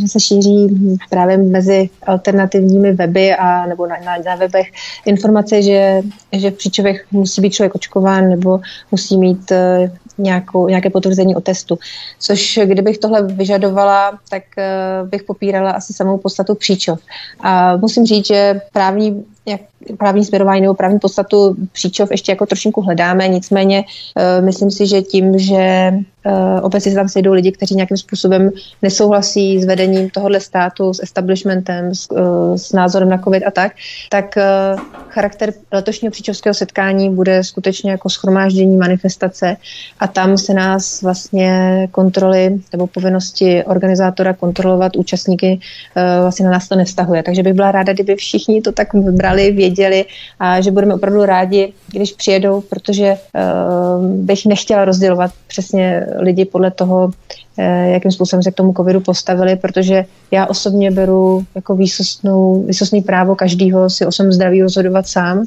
že se šíří právě mezi alternativními weby a nebo na, na, na webech informace, že, že v příčovech musí být člověk očkován nebo musí mít eh, nějakou, nějaké potvrzení o testu. Což kdybych tohle vyžadovala, tak uh, bych popírala asi samou podstatu příčov. A musím říct, že právní jak právní směrování nebo právní podstatu příčov ještě jako trošinku hledáme, nicméně uh, myslím si, že tím, že uh, obecně se tam sejdou lidi, kteří nějakým způsobem nesouhlasí s vedením tohohle státu, s establishmentem, s, uh, s názorem na COVID a tak, tak uh, charakter letošního příčovského setkání bude skutečně jako schromáždění manifestace a tam se nás vlastně kontroly nebo povinnosti organizátora kontrolovat účastníky uh, vlastně na nás to nevztahuje. Takže bych byla ráda, kdyby všichni to tak vybrali, věděli a že budeme opravdu rádi, když přijedou, protože uh, bych nechtěla rozdělovat přesně lidi podle toho, uh, jakým způsobem se k tomu covidu postavili, protože já osobně beru jako výsostnou, výsostný právo každého si o svém zdraví rozhodovat sám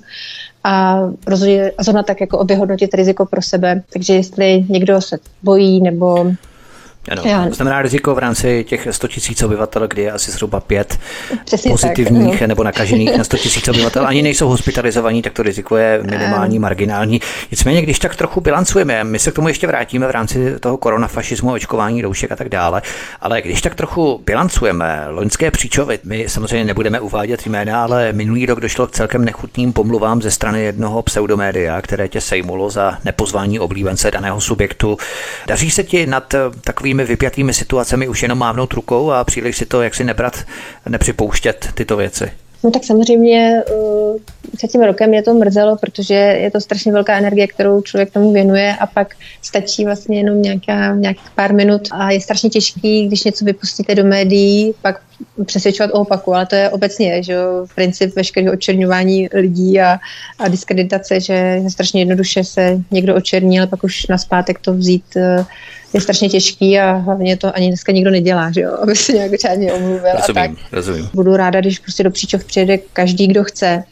a rozhodně a zrovna tak jako vyhodnotit riziko pro sebe. Takže jestli někdo se bojí nebo ano, Já. to znamená riziko v rámci těch 100 000 obyvatel, kdy je asi zhruba pět Přesně pozitivních tak, nebo nakažených na 100 000 obyvatel, ani nejsou hospitalizovaní, tak to riziko je minimální, marginální. Nicméně, když tak trochu bilancujeme, my se k tomu ještě vrátíme v rámci toho koronafašismu, očkování roušek a tak dále, ale když tak trochu bilancujeme loňské příčovy, my samozřejmě nebudeme uvádět jména, ale minulý rok došlo k celkem nechutným pomluvám ze strany jednoho pseudomédia, které tě sejmulo za nepozvání oblíbence daného subjektu. Daří se ti nad takovým takovými vypjatými situacemi už jenom mávnout rukou a příliš si to jak si nebrat, nepřipouštět tyto věci? No tak samozřejmě uh, před tím rokem je to mrzelo, protože je to strašně velká energie, kterou člověk tomu věnuje a pak stačí vlastně jenom nějaká, nějakých pár minut a je strašně těžký, když něco vypustíte do médií, pak přesvědčovat o opaku, ale to je obecně, že jo, princip veškerého očerňování lidí a, a diskreditace, že je strašně jednoduše se někdo očerní, ale pak už na zpátek to vzít uh, je strašně těžký a hlavně to ani dneska nikdo nedělá, že jo, [laughs] aby se nějak řádně omluvil rozumím, a tak. Rozumím. Budu ráda, když prostě do příčov přijede každý, kdo chce.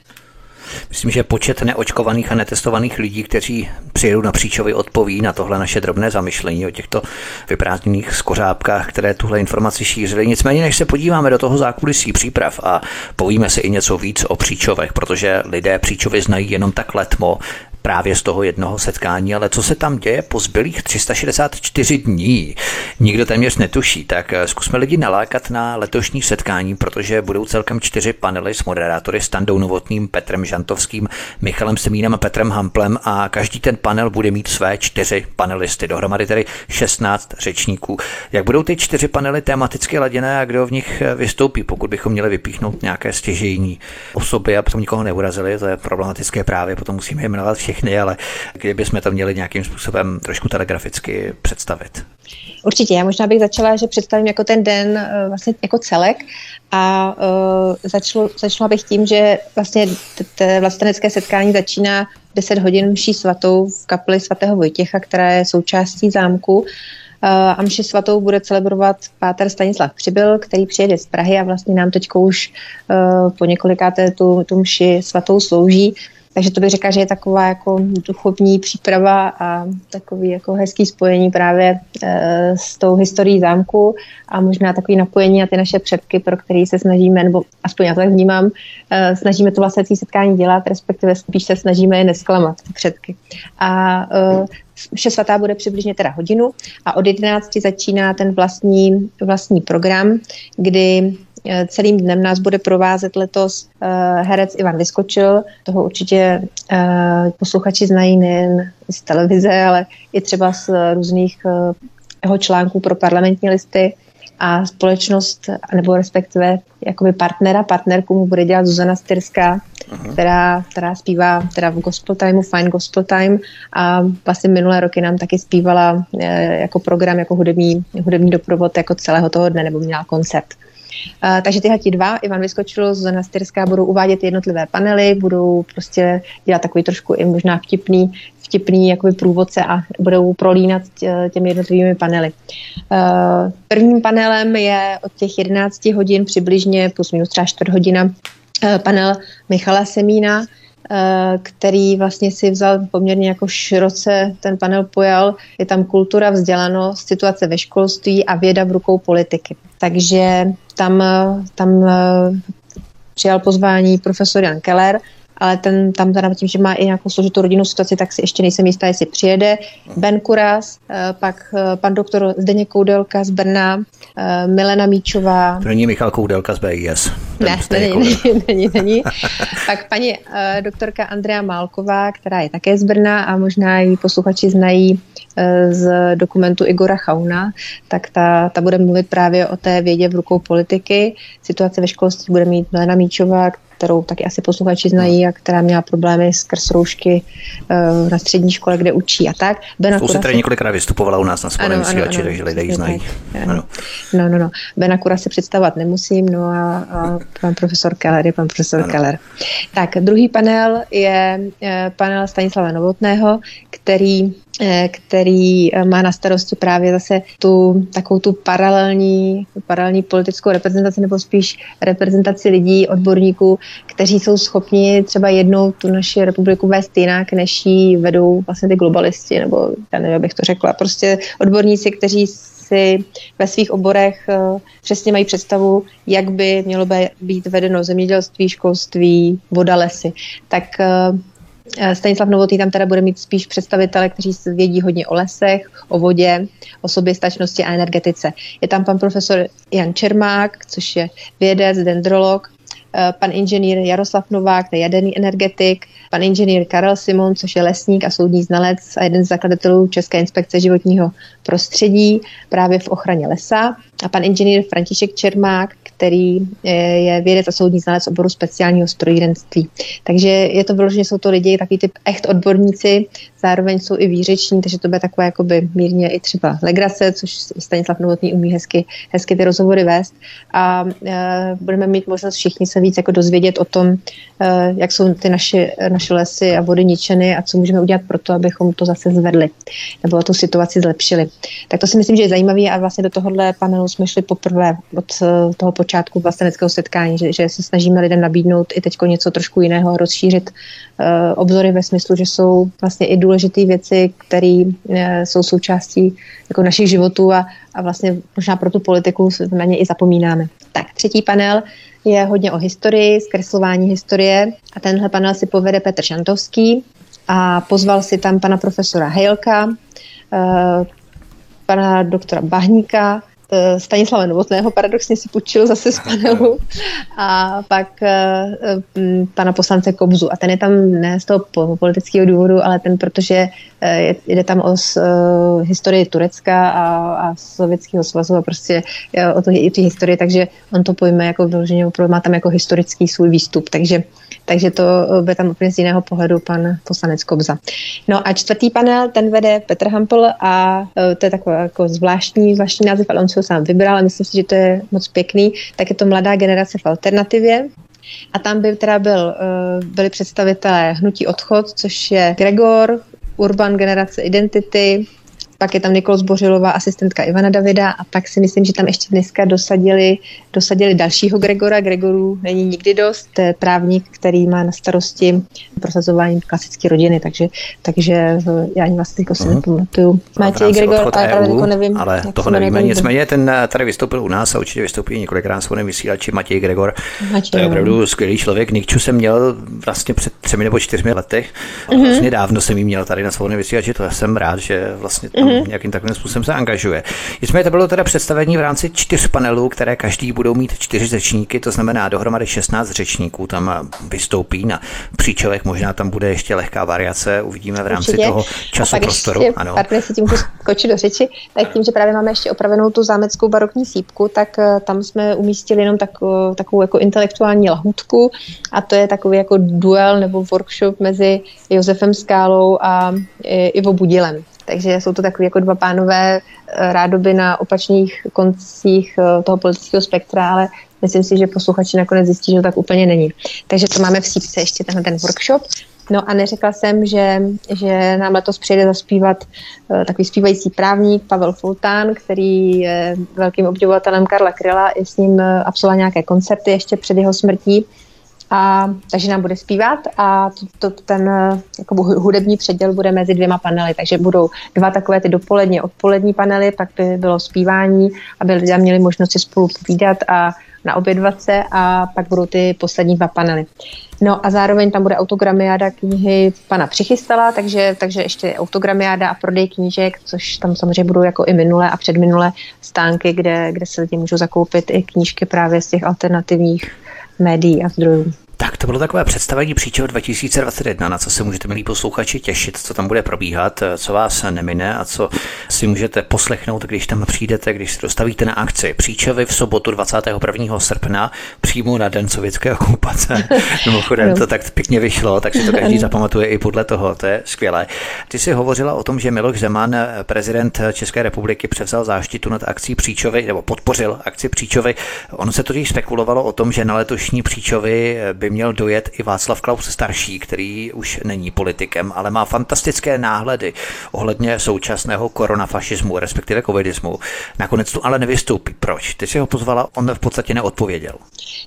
Myslím, že počet neočkovaných a netestovaných lidí, kteří přijedou na příčovy, odpoví na tohle naše drobné zamyšlení o těchto vyprázdněných skořápkách, které tuhle informaci šířily. Nicméně, než se podíváme do toho zákulisí příprav a povíme si i něco víc o příčovech, protože lidé příčovy znají jenom tak letmo, právě z toho jednoho setkání, ale co se tam děje po zbylých 364 dní, nikdo téměř netuší, tak eh, zkusme lidi nalákat na letošní setkání, protože budou celkem čtyři panely s moderátory Standou Novotným, Petrem Žantovským, Michalem Semínem a Petrem Hamplem a každý ten panel bude mít své čtyři panelisty, dohromady tedy 16 řečníků. Jak budou ty čtyři panely tematicky laděné a kdo v nich eh, vystoupí, pokud bychom měli vypíchnout nějaké stěžejní osoby, abychom nikoho neurazili, to je problematické právě, potom musíme jmenovat všechny všechny, ale kdybychom to měli nějakým způsobem trošku telegraficky představit. Určitě, já možná bych začala, že představím jako ten den eh, vlastně jako celek a uh, začalo, začala bych tím, že vlastně t- vlastenecké setkání začíná 10 hodin mší svatou v kapli svatého Vojtěcha, která je součástí zámku. Uh, a mši svatou bude celebrovat páter Stanislav Přibyl, který přijede z Prahy a vlastně nám teď už uh, po několikáté tu, tu mši svatou slouží. Takže to bych řekla, že je taková jako duchovní příprava a takový jako hezký spojení právě e, s tou historií zámku a možná takový napojení na ty naše předky, pro který se snažíme, nebo aspoň já to tak vnímám, e, snažíme to vlastně setkání dělat, respektive spíš se snažíme je nesklamat, ty předky. A e, Vše svatá bude přibližně teda hodinu a od 11 začíná ten vlastní, vlastní program, kdy celým dnem nás bude provázet letos eh, herec Ivan Vyskočil. Toho určitě eh, posluchači znají nejen z televize, ale i třeba z různých jeho článků pro parlamentní listy a společnost, nebo respektive jakoby partnera, partnerku mu bude dělat Zuzana Styrská, která, která zpívá teda v Gospel Timeu, Fine Gospel Time a vlastně minulé roky nám taky zpívala jako program, jako hudební, hudební doprovod jako celého toho dne, nebo měla koncert. Uh, takže tyhle ti dva, Ivan Vyskočil, Zuzana Styrská, budou uvádět jednotlivé panely, budou prostě dělat takový trošku i možná vtipný, vtipný jakoby průvodce a budou prolínat těmi jednotlivými panely. Uh, prvním panelem je od těch 11 hodin přibližně plus minus třeba čtvrt hodina panel Michala Semína, který vlastně si vzal poměrně jako široce, ten panel pojal, je tam kultura, vzdělanost, situace ve školství a věda v rukou politiky. Takže tam, tam přijal pozvání profesor Jan Keller, ale ten tam teda tím, že má i nějakou složitou rodinnou situaci, tak si ještě nejsem jistá, jestli přijede. Ben Kuras, eh, pak eh, pan doktor Zdeněk Koudelka z Brna, eh, Milena Míčová. To není Michal Koudelka z BIS. Ne, není, není, [laughs] není, není. pak paní doktorka Andrea Málková, která je také z Brna a možná ji posluchači znají z dokumentu Igora Chauna, tak ta, ta bude mluvit právě o té vědě v rukou politiky. Situace ve školství bude mít Milena Míčová, kterou taky asi posluchači znají a která měla problémy skrz roušky uh, na střední škole, kde učí a tak. Bena Kura tady několikrát vystupovala u nás na svém vysílači, takže lidé ji znají. Ano. No, no, no. Bena Kura se představovat nemusím, no a, a pan profesor Keller je pan profesor ano. Keller. Tak, druhý panel je eh, panel Stanislava Novotného, který Eh, který eh, má na starosti právě zase tu takovou tu paralelní, paralelní politickou reprezentaci nebo spíš reprezentaci lidí, odborníků, kteří jsou schopni třeba jednou tu naši republiku vést jinak, než ji vedou vlastně ty globalisti, nebo já nevím, abych to řekla, prostě odborníci, kteří si ve svých oborech uh, přesně mají představu, jak by mělo být vedeno zemědělství, školství, voda, lesy. Tak Eh, Stanislav Novotný tam teda bude mít spíš představitele, kteří vědí hodně o lesech, o vodě, o soběstačnosti a energetice. Je tam pan profesor Jan Čermák, což je vědec, dendrolog, eh, pan inženýr Jaroslav Novák, to je jaderný energetik, pan inženýr Karel Simon, což je lesník a soudní znalec a jeden z zakladatelů České inspekce životního prostředí právě v ochraně lesa. A pan inženýr František Čermák, který je vědec a soudní znalec oboru speciálního strojírenství. Takže je to vyloženě, jsou to lidi, takový typ echt odborníci, zároveň jsou i výřeční, takže to bude takové jakoby mírně i třeba legrace, což Stanislav Novotný umí hezky, hezky ty rozhovory vést. A e, budeme mít možnost všichni se víc jako dozvědět o tom, e, jak jsou ty naše, naše lesy a vody ničeny a co můžeme udělat pro to, abychom to zase zvedli nebo tu situaci zlepšili. Tak to si myslím, že je zajímavé a vlastně do tohohle panelu jsme šli poprvé od eh, toho počátku vlasteneckého setkání, že, že se snažíme lidem nabídnout i teď něco trošku jiného, rozšířit uh, obzory ve smyslu, že jsou vlastně i důležité věci, které uh, jsou součástí jako našich životů a, a vlastně možná pro tu politiku na ně i zapomínáme. Tak, třetí panel je hodně o historii, zkreslování historie a tenhle panel si povede Petr Šantovský a pozval si tam pana profesora Hejlka, pana doktora Bahníka, Stanislava Novotného paradoxně si půjčil zase z panelu [laughs] a pak uh, pana poslance Kobzu. A ten je tam ne z toho politického důvodu, ale ten, protože jde tam o historii Turecka a, a Sovětského svazu a prostě o to i historii, takže on to pojme jako vyloženě, má tam jako historický svůj výstup. Takže takže to bude tam úplně z jiného pohledu pan poslanec Kobza. No a čtvrtý panel, ten vede Petr Hampel a to je takový jako zvláštní, zvláštní název, ale on si sám vybral a myslím si, že to je moc pěkný, tak je to Mladá generace v alternativě. A tam by teda byl, eh, byli představitelé Hnutí odchod, což je Gregor, Urban generace identity, pak je tam Nikol Zbořilová, asistentka Ivana Davida a pak si myslím, že tam ještě dneska dosadili, dosadili dalšího Gregora. Gregorů není nikdy dost, to je právník, který má na starosti prosazování klasické rodiny, takže, takže já ani vlastně jako si uh-huh. nepamatuju. Matěj Gregor, ale EU, jako nevím. Ale toho nevíme, nicméně ten eh, tady vystoupil u nás a určitě vystoupí několikrát svým vysílači Matěj Gregor. Matěj, to je opravdu skvělý člověk. Nikču jsem měl vlastně před třemi nebo čtyřmi lety. Uh-huh. Vlastně dávno jsem jí měl tady na svobodném vysílači, to jsem rád, že vlastně tam uh-huh. nějakým takovým způsobem se angažuje. Nicméně to bylo teda představení v rámci čtyř panelů, které každý budou mít čtyři řečníky, to znamená dohromady 16 řečníků tam vystoupí na příčelech, možná tam bude ještě lehká variace, uvidíme v rámci Určitě. toho času prostoru. Ještě, ano. Pardon, si tím skočit do řeči, tak tím, že právě máme ještě opravenou tu zámeckou barokní sípku, tak uh, tam jsme umístili jenom tak, uh, takovou jako intelektuální lahůdku a to je takový jako duel nebo workshop mezi Josefem Skálou a Ivo Budilem. Takže jsou to takové jako dva pánové eh, rádoby na opačných koncích eh, toho politického spektra, ale myslím si, že posluchači nakonec zjistí, že to tak úplně není. Takže to máme v sípce ještě tenhle ten workshop. No a neřekla jsem, že, že nám letos přijde zaspívat uh, takový zpívající právník Pavel Fultán, který je velkým obdivovatelem Karla Kryla, i s ním uh, absolvoval nějaké koncerty ještě před jeho smrtí A, takže nám bude zpívat a to, to, ten jako hudební předěl bude mezi dvěma panely, takže budou dva takové ty dopoledně, odpolední panely, pak by bylo zpívání, aby lidé měli možnost si spolu povídat a na obědvace a pak budou ty poslední dva panely. No a zároveň tam bude autogramiáda knihy pana Přichystala, takže, takže ještě autogramiáda a prodej knížek, což tam samozřejmě budou jako i minulé a předminulé stánky, kde, kde se lidi můžou zakoupit i knížky právě z těch alternativních médií a zdrojů. Tak to bylo takové představení příčeho 2021, na co se můžete, milí posluchači, těšit, co tam bude probíhat, co vás nemine a co si můžete poslechnout, když tam přijdete, když se dostavíte na akci. Příčevy v sobotu 21. srpna, přímo na den sovětské okupace. [laughs] Mimochodem to tak pěkně vyšlo, tak si to každý zapamatuje i podle toho, to je skvělé. Ty jsi hovořila o tom, že Miloš Zeman, prezident České republiky, převzal záštitu nad akcí Příčovy, nebo podpořil akci Příčovy. Ono se totiž spekulovalo o tom, že na letošní Příčovy by měl dojet i Václav Klaus starší, který už není politikem, ale má fantastické náhledy ohledně současného koronafašismu, respektive covidismu. Nakonec tu ale nevystoupí. Proč? Ty si ho pozvala, on v podstatě neodpověděl.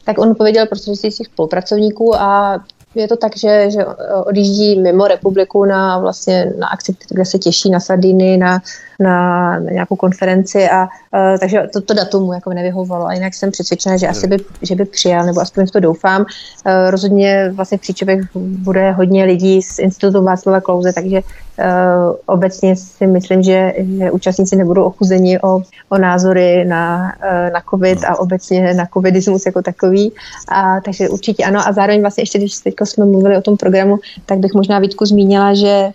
Tak on odpověděl prostřednictvím spolupracovníků a je to tak, že, že odjíždí mimo republiku na vlastně na akci, kde se těší na Sardiny, na, na, nějakou konferenci a uh, takže to, to datum mu jako nevyhovovalo a jinak jsem přesvědčena, že asi by, že by přijal, nebo aspoň to doufám. Uh, rozhodně vlastně v Příčovech bude hodně lidí z Institutu Václava Klouze, takže uh, obecně si myslím, že, že účastníci nebudou ochuzeni o, o názory na, uh, na COVID a obecně na covidismus jako takový. A, takže určitě ano a zároveň vlastně ještě, když teď jsme mluvili o tom programu, tak bych možná Vítku zmínila, že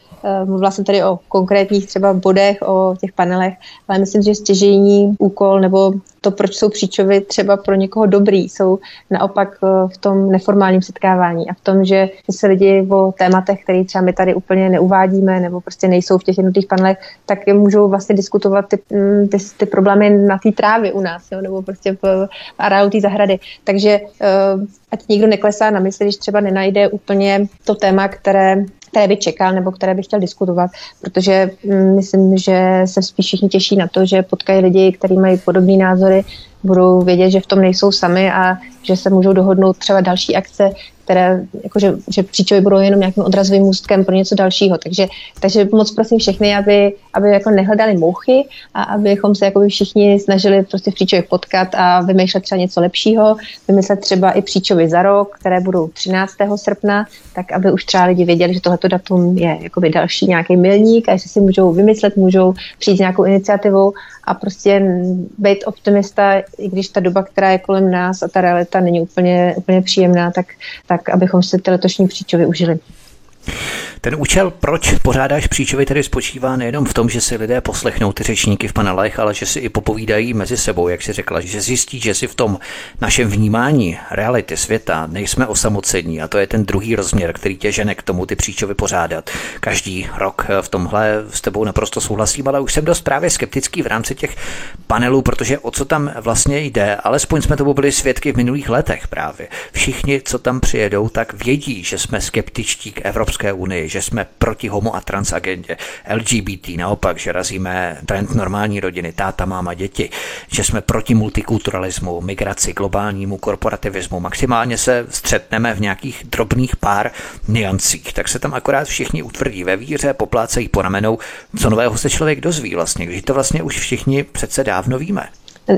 mluvila jsem tady o konkrétních třeba bodech, o těch panelech, ale myslím, že stěžejní úkol nebo to, proč jsou příčovy třeba pro někoho dobrý, jsou naopak eh, v tom neformálním setkávání a v tom, že se lidi o tématech, které třeba my tady úplně neuvádíme nebo prostě nejsou v těch jednotlivých panelech, tak můžou vlastně diskutovat ty, mm, ty, ty problémy na té trávě u nás, jo, nebo prostě v, v areálu té zahrady. Takže uh, ať nikdo neklesá na mysli, když třeba nenajde úplně to téma, které které by čekal nebo které by chtěl diskutovat, protože mm, myslím, že se spíš všichni těší na to, že potkají lidi, kteří mají podobné názory, budou vědět, že v tom nejsou sami a že se můžou dohodnout třeba další akce, které, jakože, že příčovy budou jenom nějakým odrazovým můstkem pro něco dalšího. Takže, takže moc prosím všechny, aby, aby jako nehledali mouchy a abychom se jako všichni snažili prostě v příčově potkat a vymýšlet třeba něco lepšího, vymyslet třeba i příčovy za rok, které budou 13. srpna, tak aby už třeba lidi věděli, že tohleto datum je další nějaký milník a že si můžou vymyslet, můžou přijít s nějakou iniciativou a prostě být optimista, i když ta doba, která je kolem nás a ta realita není úplně, úplně příjemná, tak, tak abychom si ty letošní příčovy užili. Ten účel, proč pořádáš příčovy, tedy spočívá nejenom v tom, že si lidé poslechnou ty řečníky v panelech, ale že si i popovídají mezi sebou, jak si řekla, že zjistí, že si v tom našem vnímání reality světa nejsme osamocení a to je ten druhý rozměr, který tě žene k tomu ty příčovy pořádat. Každý rok v tomhle s tebou naprosto souhlasím, ale už jsem dost právě skeptický v rámci těch panelů, protože o co tam vlastně jde, alespoň jsme to byli svědky v minulých letech právě. Všichni, co tam přijedou, tak vědí, že jsme skeptičtí k Evropské unii, že jsme proti homo a trans agendě, LGBT, naopak, že razíme trend normální rodiny, táta, máma, děti, že jsme proti multikulturalismu, migraci, globálnímu korporativismu, maximálně se střetneme v nějakých drobných pár niancích, tak se tam akorát všichni utvrdí ve víře, poplácejí po ramenou, co nového se člověk dozví vlastně, když to vlastně už všichni přece dávno víme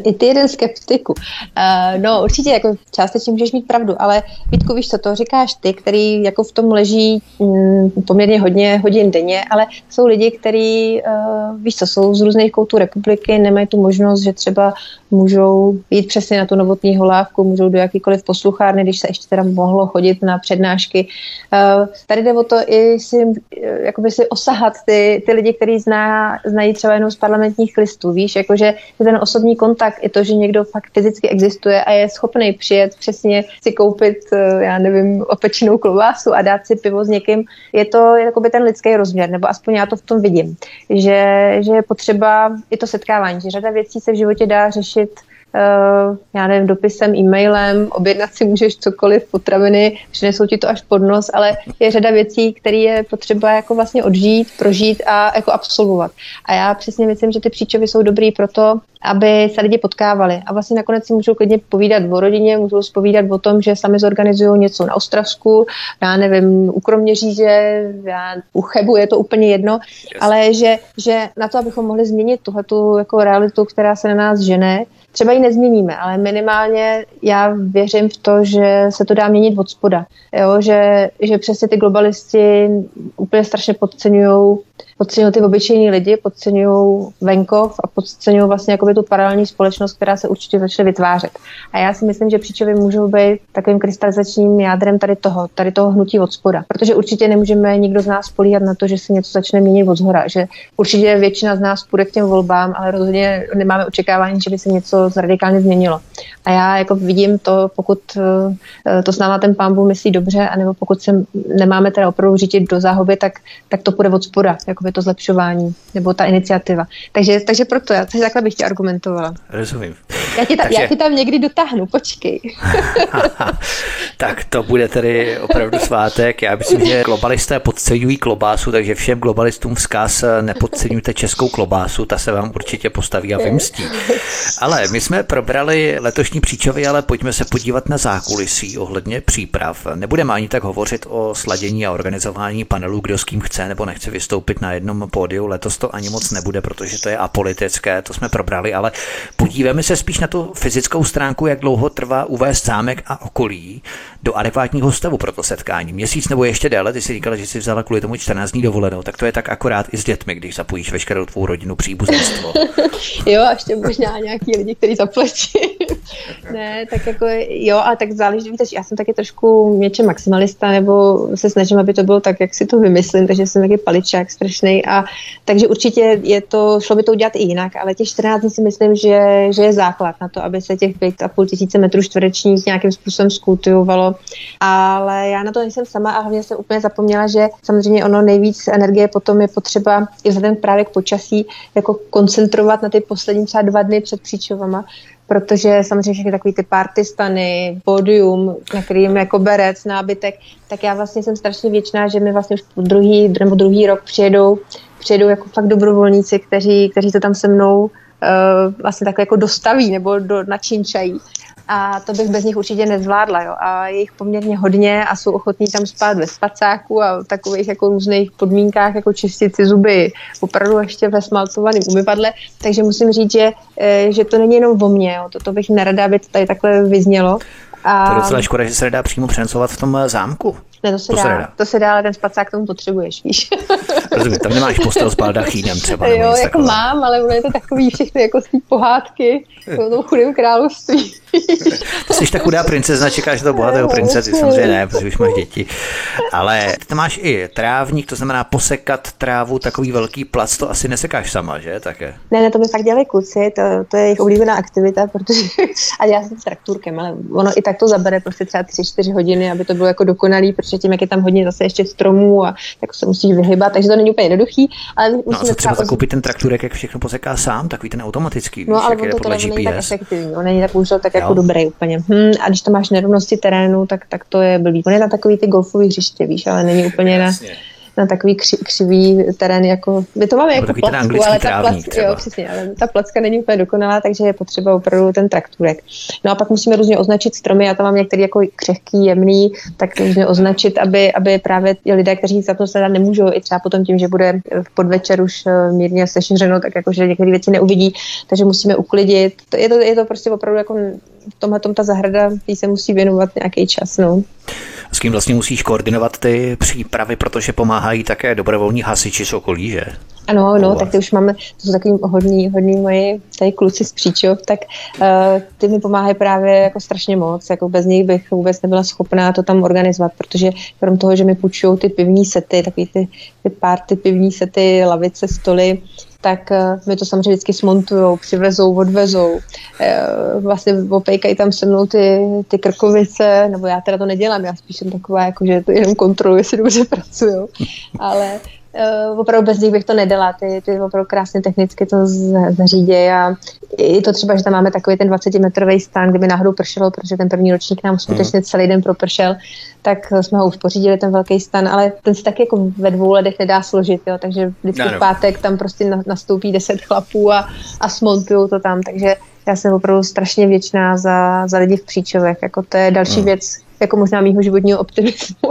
i ty jeden skeptiku. Uh, no určitě jako částečně můžeš mít pravdu, ale Vítku, víš co, to říkáš ty, který jako v tom leží mm, poměrně hodně hodin denně, ale jsou lidi, kteří, uh, víš co, jsou z různých koutů republiky, nemají tu možnost, že třeba můžou jít přesně na tu novotní holávku, můžou do jakýkoliv posluchárny, když se ještě teda mohlo chodit na přednášky. Uh, tady jde o to i si, jakoby si osahat ty, ty lidi, kteří zná, znají třeba jenom z parlamentních listů, víš, jakože ten osobní kontakt kontakt, i to, že někdo fakt fyzicky existuje a je schopný přijet přesně si koupit, eh, já nevím, opečenou klobásu a dát si pivo s někým, je to jakoby ten lidský rozměr, nebo aspoň já to v tom vidím, že, že je potřeba i to setkávání, že řada věcí se v životě dá řešit Uh, já nevím, dopisem, e-mailem, objednat si můžeš cokoliv, potraviny, přinesou ti to až pod nos, ale je řada věcí, které je potřeba jako vlastně odžít, prožít a jako absolvovat. A já přesně myslím, že ty příčovy jsou dobrý proto, aby se lidi potkávali. A vlastně nakonec si můžou klidně povídat o rodině, můžou spovídat o tom, že sami zorganizují něco na Ostravsku, já nevím, u Kroměříže, já, u Chebu, je to úplně jedno, yes. ale že, že na to, abychom mohli změnit tuhletu jako realitu, která se na nás žene, třeba ji nezměníme, ale minimálně já věřím v to, že se to dá měnit od spoda. Jo? Že, že přesně ty globalisti úplně strašně podceňují podceňují ty obyčejní lidi, podceňují venkov a podceňují vlastně jakoby tu paralelní společnost, která se určitě začne vytvářet. A já si myslím, že příčovy můžou být takovým krystalizačním jádrem tady toho, tady toho hnutí od spoda. Protože určitě nemůžeme nikdo z nás políhat na to, že se něco začne měnit od zhora. Že určitě většina z nás půjde k těm volbám, ale rozhodně nemáme očekávání, že by se něco radikálně změnilo. A já jako vidím to, pokud eh, to s náma ten pán myslí dobře, anebo pokud se nemáme teda opravdu řídit do záhoby, tak, tak to půjde od spoda. Jakoby to zlepšování nebo ta iniciativa. Takže, takže proto já, takže takhle bych tě argumentovala. Rozumím. Já ti, ta, takže... já ti tam někdy dotáhnu, počkej. [laughs] tak to bude tedy opravdu svátek. Já myslím, že globalisté podceňují klobásu, takže všem globalistům vzkaz nepodceňujte českou klobásu, ta se vám určitě postaví a vymstí. Ale my jsme probrali letošní příčovy, ale pojďme se podívat na zákulisí ohledně příprav. Nebudeme ani tak hovořit o sladění a organizování panelů, kdo s kým chce nebo nechce vystoupit na jednom pódiu. Letos to ani moc nebude, protože to je apolitické, to jsme probrali, ale podíváme se spíš na tu fyzickou stránku, jak dlouho trvá uvést zámek a okolí do adekvátního stavu pro to setkání. Měsíc nebo ještě déle, ty si říkala, že jsi vzala kvůli tomu 14 dní dovolenou, tak to je tak akorát i s dětmi, když zapojíš veškerou tvou rodinu příbuzenstvo. [laughs] jo, a ještě možná nějaký lidi, kteří zaplatí. [laughs] ne, tak jako jo, a tak záleží, víte, já jsem taky trošku něčem maximalista, nebo se snažím, aby to bylo tak, jak si to vymyslím, takže jsem taky paličák strašný a takže určitě je to, šlo by to udělat i jinak, ale těch 14 dní si myslím, že, že je základ na to, aby se těch 5,5 tisíce metrů čtverečních nějakým způsobem skultivovalo. Ale já na to nejsem sama a hlavně jsem úplně zapomněla, že samozřejmě ono nejvíc energie potom je potřeba i vzhledem právě k počasí jako koncentrovat na ty poslední třeba dva dny před příčovama, protože samozřejmě všechny takový ty party stany, pódium, na kterým jako berec, nábytek, tak já vlastně jsem strašně věčná, že mi vlastně už druhý, nebo druhý rok přijedou, přijedou jako fakt dobrovolníci, kteří, kteří to tam se mnou uh, vlastně takhle jako dostaví nebo do, načinčají a to bych bez nich určitě nezvládla. Jo. A je jich poměrně hodně a jsou ochotní tam spát ve spacáku a v takových jako různých podmínkách, jako čistit si zuby, opravdu ještě ve smaltovaném umyvadle. Takže musím říct, že, eh, že to není jenom o mně. Jo. Toto bych nerada, aby to tady takhle vyznělo. A... To je docela škoda, že se nedá přímo přenosovat v tom zámku. Ne, to se, to dá, se. To se dá, ale ten spacák k tomu potřebuješ, víš. [laughs] Rozumím, tam nemáš postel s baldachínem třeba. Jo, jako takové. mám, ale ono je to takový všechny jako z té pohádky o tom chudém království. [laughs] to jsi ta chudá princezna, čekáš to bohatého princezi, samozřejmě ne, protože už máš děti. Ale ty tam máš i trávník, to znamená posekat trávu, takový velký plac, to asi nesekáš sama, že? Také. Ne, ne, to by fakt dělali kluci, to, to je jejich oblíbená aktivita, protože [laughs] a já jsem s trakturkem, ale ono i tak to zabere prostě třeba 3-4 hodiny, aby to bylo jako dokonalý, protože tím, jak je tam hodně zase ještě stromů a tak se musíš vyhybat, takže to není úplně jednoduchý. Ale no a co třeba zakoupit ten trakturek, jak všechno poseká sám, takový ten automatický, no, víš, ale to, to není tak efektivní, on není tak už tak jako dobrý úplně. Hm, a když to máš nerovnosti terénu, tak, tak to je blbý. On je na takový ty golfový hřiště, víš, ale není úplně Jasně. na na takový kři, křivý terén, jako my to máme jako placku, ale ta placka, jo, přesně, ale ta placka není úplně dokonalá, takže je potřeba opravdu ten trakturek. No a pak musíme různě označit stromy, já tam mám některý jako křehký, jemný, tak různě označit, aby, aby právě lidé, kteří za to se nemůžou, i třeba potom tím, že bude v podvečer už eh, mírně sešeřeno, tak jakože některé věci neuvidí, takže musíme uklidit. Je to, je to prostě opravdu jako v tomhle tom ta zahrada, jí se musí věnovat nějaký čas. No. S kým vlastně musíš koordinovat ty přípravy, protože pomáhají také dobrovolní hasiči z okolí, že? Ano, no, tak ty už máme, to jsou takový hodní, hodní moji tady kluci z Příčov, tak uh, ty mi pomáhají právě jako strašně moc, jako bez nich bych vůbec nebyla schopná to tam organizovat, protože krom toho, že mi půjčují ty pivní sety, takový ty, ty pár ty pivní sety, lavice, stoly, tak uh, mi to samozřejmě vždycky smontujou, přivezou, odvezou. Uh, vlastně opejkají tam se mnou ty, ty krkovice, nebo já teda to nedělám, já spíš jsem taková, jako, že to jenom kontroluji, jestli dobře pracuju. Ale uh, opravdu bez nich bych to nedala. Ty, ty opravdu krásně technicky to zařídí a i to třeba, že tam máme takový ten 20-metrový stan, kdyby náhodou pršelo, protože ten první ročník nám skutečně mm. celý den propršel, tak jsme ho už pořídili, ten velký stan, ale ten se tak jako ve dvou ledech nedá složit, jo, takže vždycky v pátek tam prostě nastoupí deset chlapů a, a smontují to tam, takže já jsem opravdu strašně věčná za, za lidi v Příčovech, jako to je další mm. věc, jako možná mýho životního optimismu,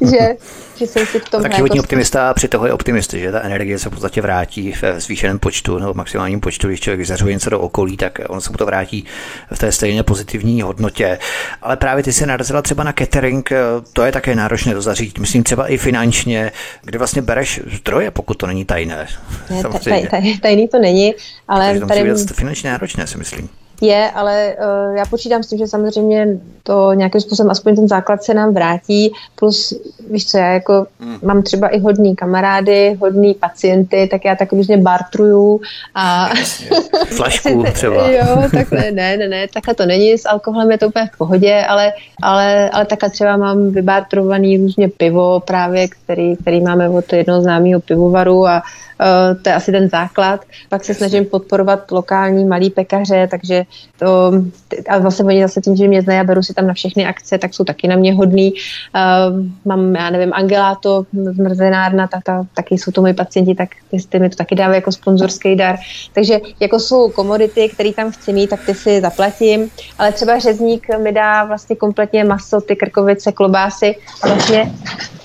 [laughs] že, že jsem si v tom. Tak životní jako optimista a při toho je optimist, že ta energie se v podstatě vrátí v zvýšeném počtu nebo maximálním počtu, když člověk vyzařuje něco do okolí, tak on se mu to vrátí v té stejně pozitivní hodnotě. Ale právě ty si narazila třeba na catering, to je také náročné dozařít, myslím třeba i finančně, kde vlastně bereš zdroje, pokud to není tajné. Ne, taj, taj, tajný to není, ale Takže to tady... musí být finančně náročné, si myslím je, ale uh, já počítám s tím, že samozřejmě to nějakým způsobem aspoň ten základ se nám vrátí, plus víš co, já jako hmm. mám třeba i hodný kamarády, hodný pacienty, tak já tak různě bartruju a... [laughs] Flašku třeba. jo, takhle, ne, ne, ne, takhle to není, s alkoholem je to úplně v pohodě, ale, ale, ale takhle třeba mám vybartrovaný různě pivo právě, který, který máme od jednoho známého pivovaru a uh, to je asi ten základ. Pak se snažím podporovat lokální malý pekaře, takže to, a zase oni zase tím, že mě znají a beru si tam na všechny akce, tak jsou taky na mě hodný. Uh, mám, já nevím, Angeláto, zmrzenárna, ta, ta, taky jsou to moji pacienti, tak ty, ty mi to taky dávají jako sponzorský dar. Takže jako jsou komodity, které tam chci mít, tak ty si zaplatím, ale třeba řezník mi dá vlastně kompletně maso, ty krkovice, klobásy a vlastně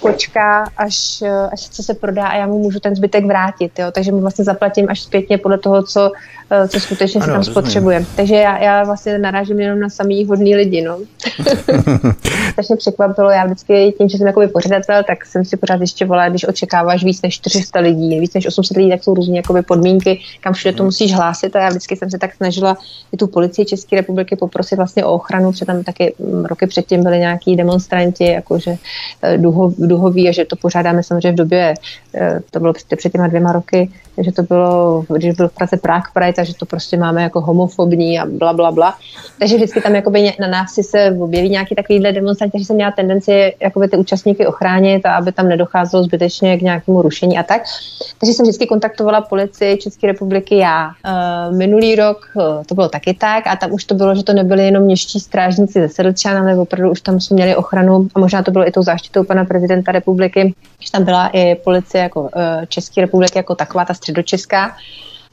počká, až, až co se prodá a já mu můžu ten zbytek vrátit. Jo? Takže mu vlastně zaplatím až zpětně podle toho, co, co skutečně ano, si tam spotřebuje. Takže já, já vlastně narážím jenom na samý hodný lidi. No. [laughs] Strašně překvapilo, já vždycky tím, že jsem jakoby pořadatel, tak jsem si pořád zjišťovala, když očekáváš víc než 400 lidí, víc než 800 lidí, tak jsou různé jakoby podmínky, kam všude to hmm. musíš hlásit a já vždycky jsem se tak snažila i tu policii České republiky poprosit vlastně o ochranu, protože tam taky mm, roky předtím byli nějaký demonstranti, jakože eh, duho, duhoví a že to pořádáme samozřejmě v době, eh, to bylo před těma dvěma roky, že to bylo, když byl v Praze Prague Pride, takže to prostě máme jako homofobní a bla, bla, bla. Takže vždycky tam jakoby na návsi se objeví nějaký takovýhle demonstranti, že jsem měla tendenci jakoby ty účastníky ochránit a aby tam nedocházelo zbytečně k nějakému rušení a tak. Takže jsem vždycky kontaktovala policii České republiky já. Uh, minulý rok uh, to bylo taky tak a tam už to bylo, že to nebyly jenom městští strážníci ze Sedlčan, ale opravdu už tam jsme měli ochranu a možná to bylo i tou záštitou pana prezidenta republiky, že tam byla i policie jako uh, České republiky jako taková ta středočeská.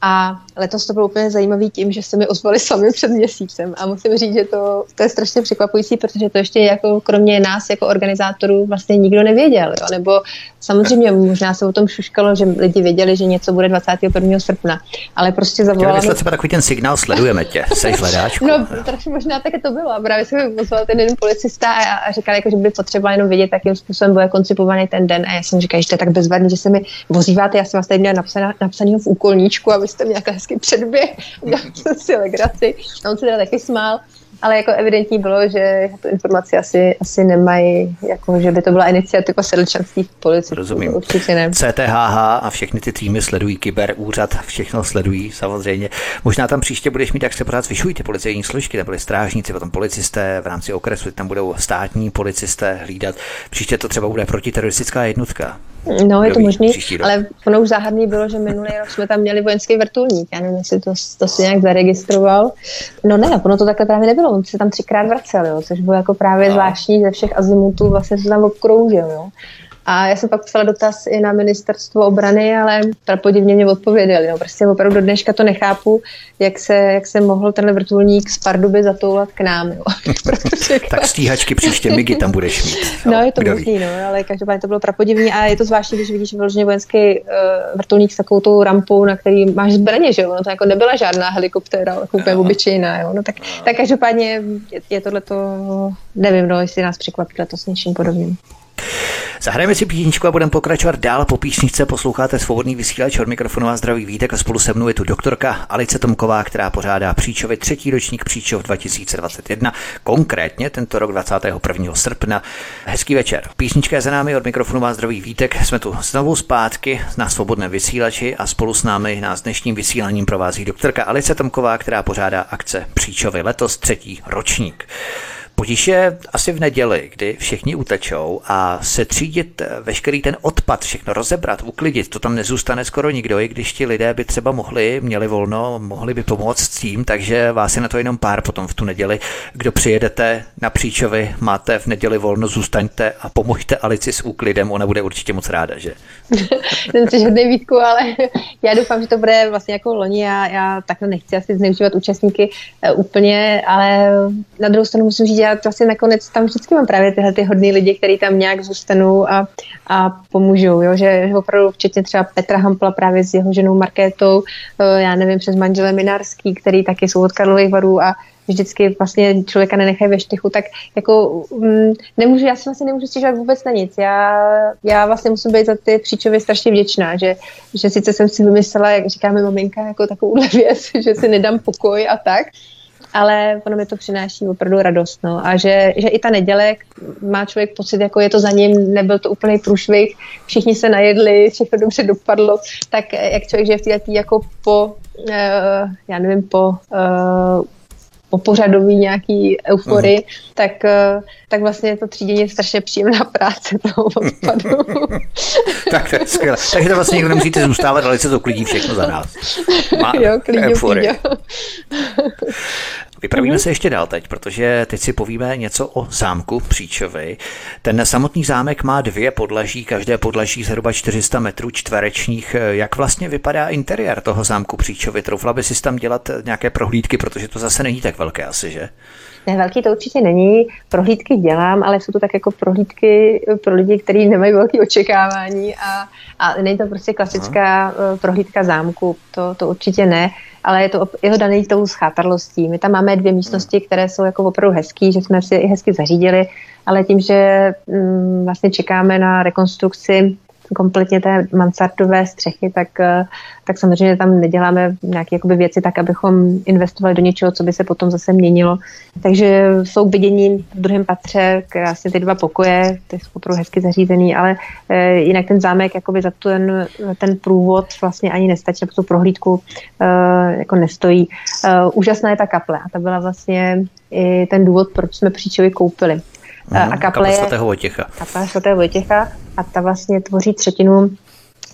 A letos to bylo úplně zajímavý tím, že se mi ozvali sami před měsícem a musím říct, že to, to je strašně překvapující, protože to ještě jako kromě nás jako organizátorů vlastně nikdo nevěděl, jo? nebo samozřejmě možná se o tom šuškalo, že lidi věděli, že něco bude 21. srpna, ale prostě zavolali. Chtěli třeba takový ten signál, sledujeme tě, seš hledáčku. No, trošku možná také to bylo a právě se mi ozval ten jeden policista a, a říkal, jako, že by potřeba jenom vědět, jakým způsobem bude koncipovaný ten den a já jsem říkal, že to je tak bezvadný, že se mi vozíváte, já jsem vás tady měla napsaná, napsanýho v úkolníčku, aby jste mě hezky předběh, dělal jsem si legraci. A on se teda taky smál, ale jako evidentní bylo, že tu informaci asi, asi nemají, jako že by to byla iniciativa sedlčanských policistů. Rozumím. Určitě ne. CTHH a všechny ty týmy sledují, kyber úřad, všechno sledují samozřejmě. Možná tam příště budeš mít, tak se pořád zvyšují ty policejní složky, tam byly strážníci, potom policisté v rámci okresu, tam budou státní policisté hlídat. Příště to třeba bude protiteroristická jednotka. No, je to možný, ale ono už záhadný bylo, že minulý rok jsme tam měli vojenský vrtulník. Já nevím, jestli to, to si nějak zaregistroval. No ne, ono to takhle právě nebylo. On se tam třikrát vracel, jo, což bylo jako právě no. zvláštní ze všech azimutů, vlastně se tam obkroužil. Jo. A já jsem pak psala dotaz i na ministerstvo obrany, ale podivně mě odpověděli. No, prostě opravdu do dneška to nechápu, jak se, jak se mohl ten vrtulník z Parduby zatoulat k nám. Jo. [laughs] tak stíhačky příště Migy tam budeš mít. Jo. No, je to možný, no, ale každopádně to bylo prapodivný a je to zvláštní, když vidíš vyloženě vojenský uh, vrtulník s takovou tou rampou, na který máš zbraně, že jo? No, to jako nebyla žádná helikoptéra, jako úplně obyčejná, jo? No, tak, tak každopádně je, je tohle to, nevím, no, jestli nás překvapí to s něčím podobným. Zahrajeme si písničku a budeme pokračovat dál. Po písničce posloucháte svobodný vysílač od mikrofonu a zdraví vítek a spolu se mnou je tu doktorka Alice Tomková, která pořádá Příčovy třetí ročník Příčov 2021, konkrétně tento rok 21. srpna. Hezký večer. Písnička je za námi od mikrofonu a zdraví vítek. Jsme tu znovu zpátky na svobodném vysílači a spolu s námi nás dnešním vysíláním provází doktorka Alice Tomková, která pořádá akce Příčovy letos třetí ročník. Potíže asi v neděli, kdy všichni utečou a se třídit veškerý ten odpad, všechno rozebrat, uklidit, to tam nezůstane skoro nikdo, i když ti lidé by třeba mohli, měli volno, mohli by pomoct s tím, takže vás je na to jenom pár potom v tu neděli. Kdo přijedete na Příčovi, máte v neděli volno, zůstaňte a pomožte Alici s úklidem, ona bude určitě moc ráda, že? [laughs] Ten si žádný výtku, ale já doufám, že to bude vlastně jako loni, já, já takhle nechci asi zneužívat účastníky uh, úplně, ale na druhou stranu musím říct, já vlastně nakonec tam vždycky mám právě tyhle ty hodný lidi, kteří tam nějak zůstanou a, a pomůžou, jo? Že, že opravdu včetně třeba Petra Hampla právě s jeho ženou Markétou, uh, já nevím, přes manžele Minarský, který taky jsou od Karlových varů a vždycky vlastně člověka nenechají ve štychu, tak jako um, nemůžu, já si vlastně nemůžu stěžovat vůbec na nic. Já, já vlastně musím být za ty příčově strašně vděčná, že, že sice jsem si vymyslela, jak říkáme maminka, jako takovouhle [laughs] věc, že si nedám pokoj a tak, ale ono mi to přináší opravdu radost. No. A že, že i ta neděle má člověk pocit, jako je to za ním, nebyl to úplný průšvih, všichni se najedli, všechno dobře dopadlo, tak jak člověk žije v té jako po, uh, já nevím, po uh, po pořadový nějaký euforii, uh-huh. tak, uh, tak vlastně to třídění je strašně příjemná práce toho odpadu. [laughs] tak to je skvělé. Takže to vlastně někdo nemusíte zůstávat, ale se to klidí všechno za nás. Má jo, klidí, klidí. Vypravíme mm-hmm. se ještě dál teď, protože teď si povíme něco o zámku Příčovy. Ten samotný zámek má dvě podlaží, každé podlaží zhruba 400 metrů čtverečních. Jak vlastně vypadá interiér toho zámku Příčovy? Troufla by si tam dělat nějaké prohlídky, protože to zase není tak velké asi, že? Ne, velký to určitě není. Prohlídky dělám, ale jsou to tak jako prohlídky pro lidi, kteří nemají velké očekávání a, a není to prostě klasická Aha. prohlídka zámku. To, to určitě ne ale je to jeho daný tou schátrlostí. My tam máme dvě místnosti, které jsou jako opravdu hezký, že jsme si i hezky zařídili, ale tím, že mm, vlastně čekáme na rekonstrukci kompletně té mansardové střechy, tak, eh, tak samozřejmě tam neděláme nějaké věci tak, abychom investovali do něčeho, co by se potom zase měnilo. Takže jsou vidění v druhém patře, krásně ty dva pokoje, ty jsou opravdu hezky zařízený, ale e, jinak ten zámek jakoby za ten, ten průvod vlastně ani nestačí, nebo tu prohlídku e, jako nestojí. Úžasná je ta kaple a ta byla vlastně i ten důvod, proč jsme Příčovi koupili. Mm, a kaple, kaple svatého Vojtěcha. Kaple svatého Vojtěcha a ta vlastně tvoří třetinu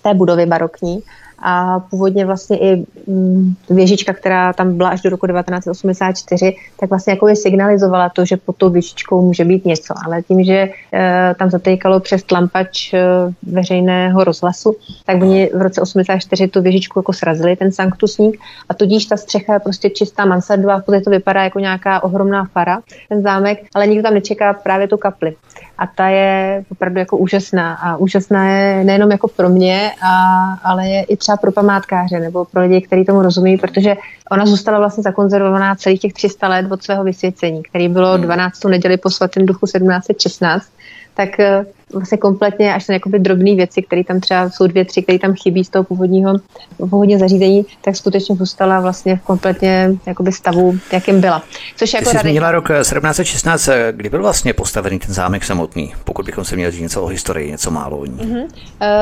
té budovy barokní a původně vlastně i mm, věžička, která tam byla až do roku 1984, tak vlastně jako je signalizovala to, že pod tou věžičkou může být něco, ale tím, že e, tam zatýkalo přes tlampač e, veřejného rozhlasu, tak oni v roce 84 tu věžičku jako srazili, ten sanktusník. A tudíž ta střecha je prostě čistá mansardová, v to vypadá jako nějaká ohromná fara, ten zámek, ale nikdo tam nečeká právě tu kapli. A ta je opravdu jako úžasná. A úžasná je nejenom jako pro mě, a, ale je i třeba pro památkáře nebo pro lidi, kteří tomu rozumí, protože ona zůstala vlastně zakonzervovaná celých těch 300 let od svého vysvěcení, který bylo 12. Hmm. neděli po svatém duchu 1716 tak eh, vlastně kompletně až na jakoby drobné věci, které tam třeba jsou dvě, tři, které tam chybí z toho původního, původního zařízení, tak skutečně zůstala vlastně v kompletně jakoby stavu, jakým byla. Což jako Ty jsi zmínila rok 1716, eh, eh, kdy byl vlastně postavený ten zámek samotný, pokud bychom se měli říct něco o historii, něco málo o ní. Uh-huh.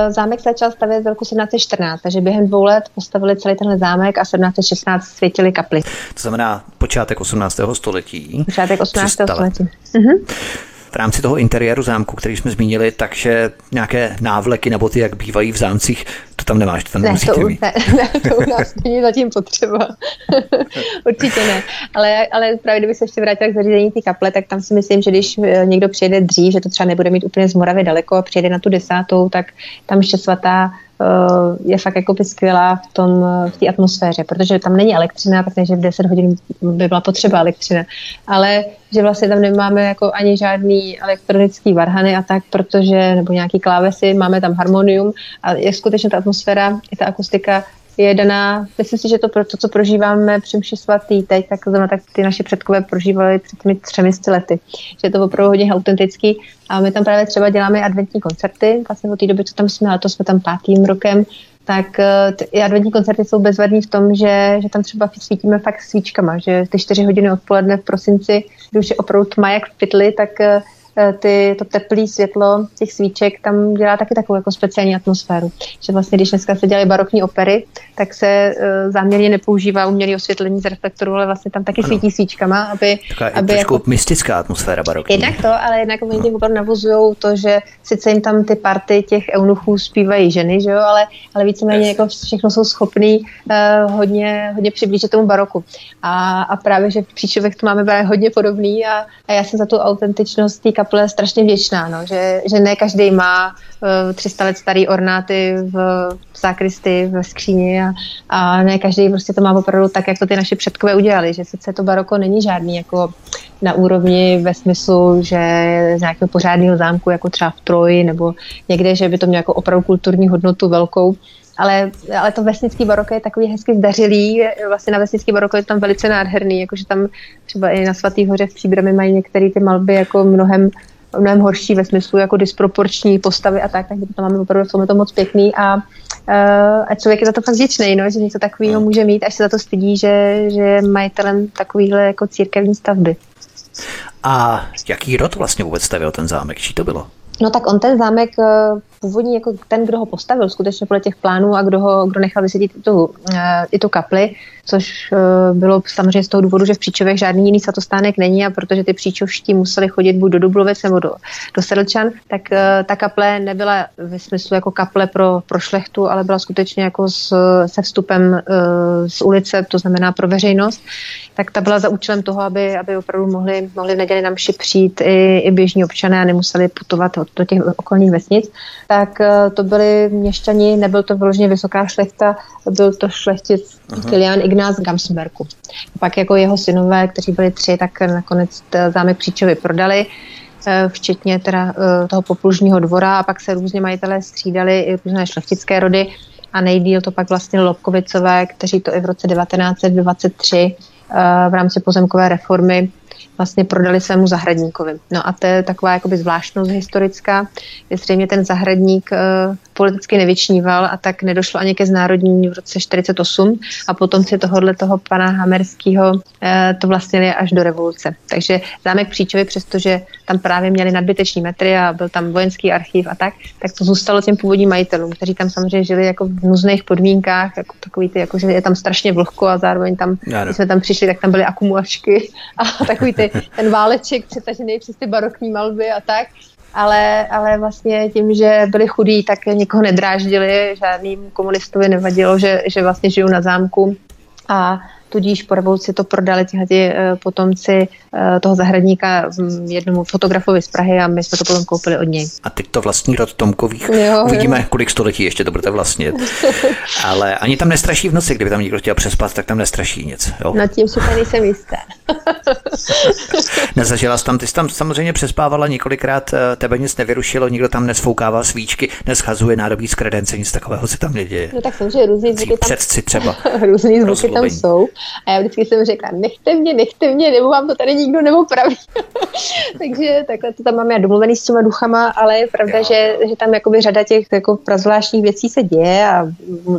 Zámek začal stavět v roku 1714, takže během dvou let postavili celý ten zámek a 1716 světili kapli. To znamená počátek 18. století. Počátek 18. století. Uh-huh v rámci toho interiéru zámku, který jsme zmínili, takže nějaké návleky nebo ty, jak bývají v zámcích, to tam nemáš, to tam ne, to, mít. Ne, ne, to u nás není zatím potřeba. [laughs] Určitě ne. Ale, ale právě kdyby se ještě vrátila k zařízení té kaple, tak tam si myslím, že když eh, někdo přijede dřív, že to třeba nebude mít úplně z Moravy daleko a přijede na tu desátou, tak tam ještě svatá je fakt jako skvělá v tom, v té atmosféře, protože tam není elektřina, takže v 10 hodin by byla potřeba elektřina, ale že vlastně tam nemáme jako ani žádný elektronický varhany a tak, protože, nebo nějaký klávesy, máme tam harmonium a je skutečně ta atmosféra, i ta akustika je daná, myslím si, že to, to co prožíváme při mši svatý teď, tak zrovna tak ty naše předkové prožívali před těmi třemi lety. Že je to opravdu hodně autentický a my tam právě třeba děláme adventní koncerty, vlastně od té doby, co tam jsme, ale to jsme tam pátým rokem, tak eh, ty adventní koncerty jsou bezvadní v tom, že, že tam třeba svítíme fakt svíčkama, že ty čtyři hodiny odpoledne v prosinci, když je opravdu tma jak v pytli, tak eh, ty, to teplé světlo těch svíček tam dělá taky takovou jako speciální atmosféru. Že vlastně, když dneska se dělají barokní opery, tak se uh, záměrně nepoužívá umělé osvětlení z reflektoru, ale vlastně tam taky ano. svítí svíčkama, aby... Taková aby jako, mystická atmosféra barokní. Jednak to, ale jednak oni tím opravdu navozují to, že sice jim tam ty party těch eunuchů zpívají ženy, že jo, ale, ale víceméně yes. jako všechno jsou schopný uh, hodně, hodně přiblížit tomu baroku. A, a právě, že v Příčovech to máme právě hodně podobný a, a já jsem za tu autentičnost té kaple strašně vděčná, no, že, že ne každý má uh, 300 let starý ornáty v, v zákristy, ve skříni a, a ne každý prostě to má opravdu tak, jak to ty naše předkové udělali, že sice to baroko není žádný jako na úrovni ve smyslu, že z nějakého pořádného zámku, jako třeba v Troji nebo někde, že by to mělo jako opravdu kulturní hodnotu velkou, ale, ale to vesnický baroko je takový hezky zdařilý, vlastně na vesnický baroko je tam velice nádherný, jakože tam třeba i na Svatý hoře v Příbrami mají některé ty malby jako mnohem mnohem horší ve smyslu jako disproporční postavy a tak, takže to máme opravdu v to moc pěkný a, uh, a člověk je za to fakt vděčný, no, že něco takového může mít, až se za to stydí, že, že je majitelem takovýhle jako církevní stavby. A jaký rod vlastně vůbec stavil ten zámek? Čí to bylo? No tak on ten zámek eh, původní jako ten, kdo ho postavil skutečně podle těch plánů a kdo, ho, kdo nechal vysvětit i tu, eh, i tu kapli, což eh, bylo samozřejmě z toho důvodu, že v Příčovech žádný jiný svatostánek není a protože ty příčovští museli chodit buď do Dublovec nebo do, do Sedlčan, tak ta kaple nebyla ve smyslu jako kaple pro, pro šlechtu, ale byla skutečně jako s, se vstupem z ulice, to znamená pro veřejnost, tak ta byla za účelem toho, aby, aby opravdu mohli, mohli v neděli mši přijít i, i běžní občané a nemuseli putovat do těch okolních vesnic, tak eh, to byli měšťani, nebyl to vyloženě vysoká šlechta, byl to šlechtic Kilian Ignác Gamsberku. Pak jako jeho synové, kteří byli tři, tak nakonec zámek Příčovy prodali eh, včetně teda eh, toho poplužního dvora. A pak se různě majitelé střídali i různé šlechtické rody. A nejdíl to pak vlastně Lobkovicové, kteří to i v roce 1923 v rámci pozemkové reformy vlastně prodali svému zahradníkovi. No a to je taková jakoby zvláštnost historická. Je zřejmě ten zahradník uh, politicky nevyčníval a tak nedošlo ani ke znárodnění v roce 48 a potom si tohohle toho pana Hamerského uh, to vlastnili až do revoluce. Takže zámek Příčovy, přestože tam právě měli nadbyteční metry a byl tam vojenský archiv a tak, tak to zůstalo těm původním majitelům, kteří tam samozřejmě žili jako v nuzných podmínkách, jako takový ty, jako že je tam strašně vlhko a zároveň tam, když jsme tam přišli, tak tam byly akumulačky [laughs] a takový ty, ten váleček přetažený přes ty barokní malby a tak. Ale, ale vlastně tím, že byli chudí, tak nikoho nedráždili, žádným komunistovi nevadilo, že, že vlastně žijou na zámku a tudíž po revoluci to prodali tihleti eh, potomci eh, toho zahradníka jednomu fotografovi z Prahy a my jsme to potom koupili od něj. A teď to vlastní rod Tomkových. Jo, Uvidíme, jo. kolik století ještě to budete vlastnit. [laughs] Ale ani tam nestraší v noci, kdyby tam někdo chtěl přespat, tak tam nestraší nic. Jo? Na tím si nejsem jistá. [laughs] Nezažila jsi tam, ty jsi tam samozřejmě přespávala několikrát, eh, tebe nic nevyrušilo, nikdo tam nesfoukával svíčky, neschazuje nádobí z kredence, nic takového se tam neděje. No tak samozřejmě různý zvuky tam, Předci třeba. [laughs] různý zvuky tam jsou. A já vždycky jsem řekla, nechte mě, nechte mě, nebo vám to tady nikdo neopraví. [laughs] Takže takhle to tam máme já domluvený s těma duchama, ale je pravda, že, že tam jakoby řada těch jako prazvláštních věcí se děje a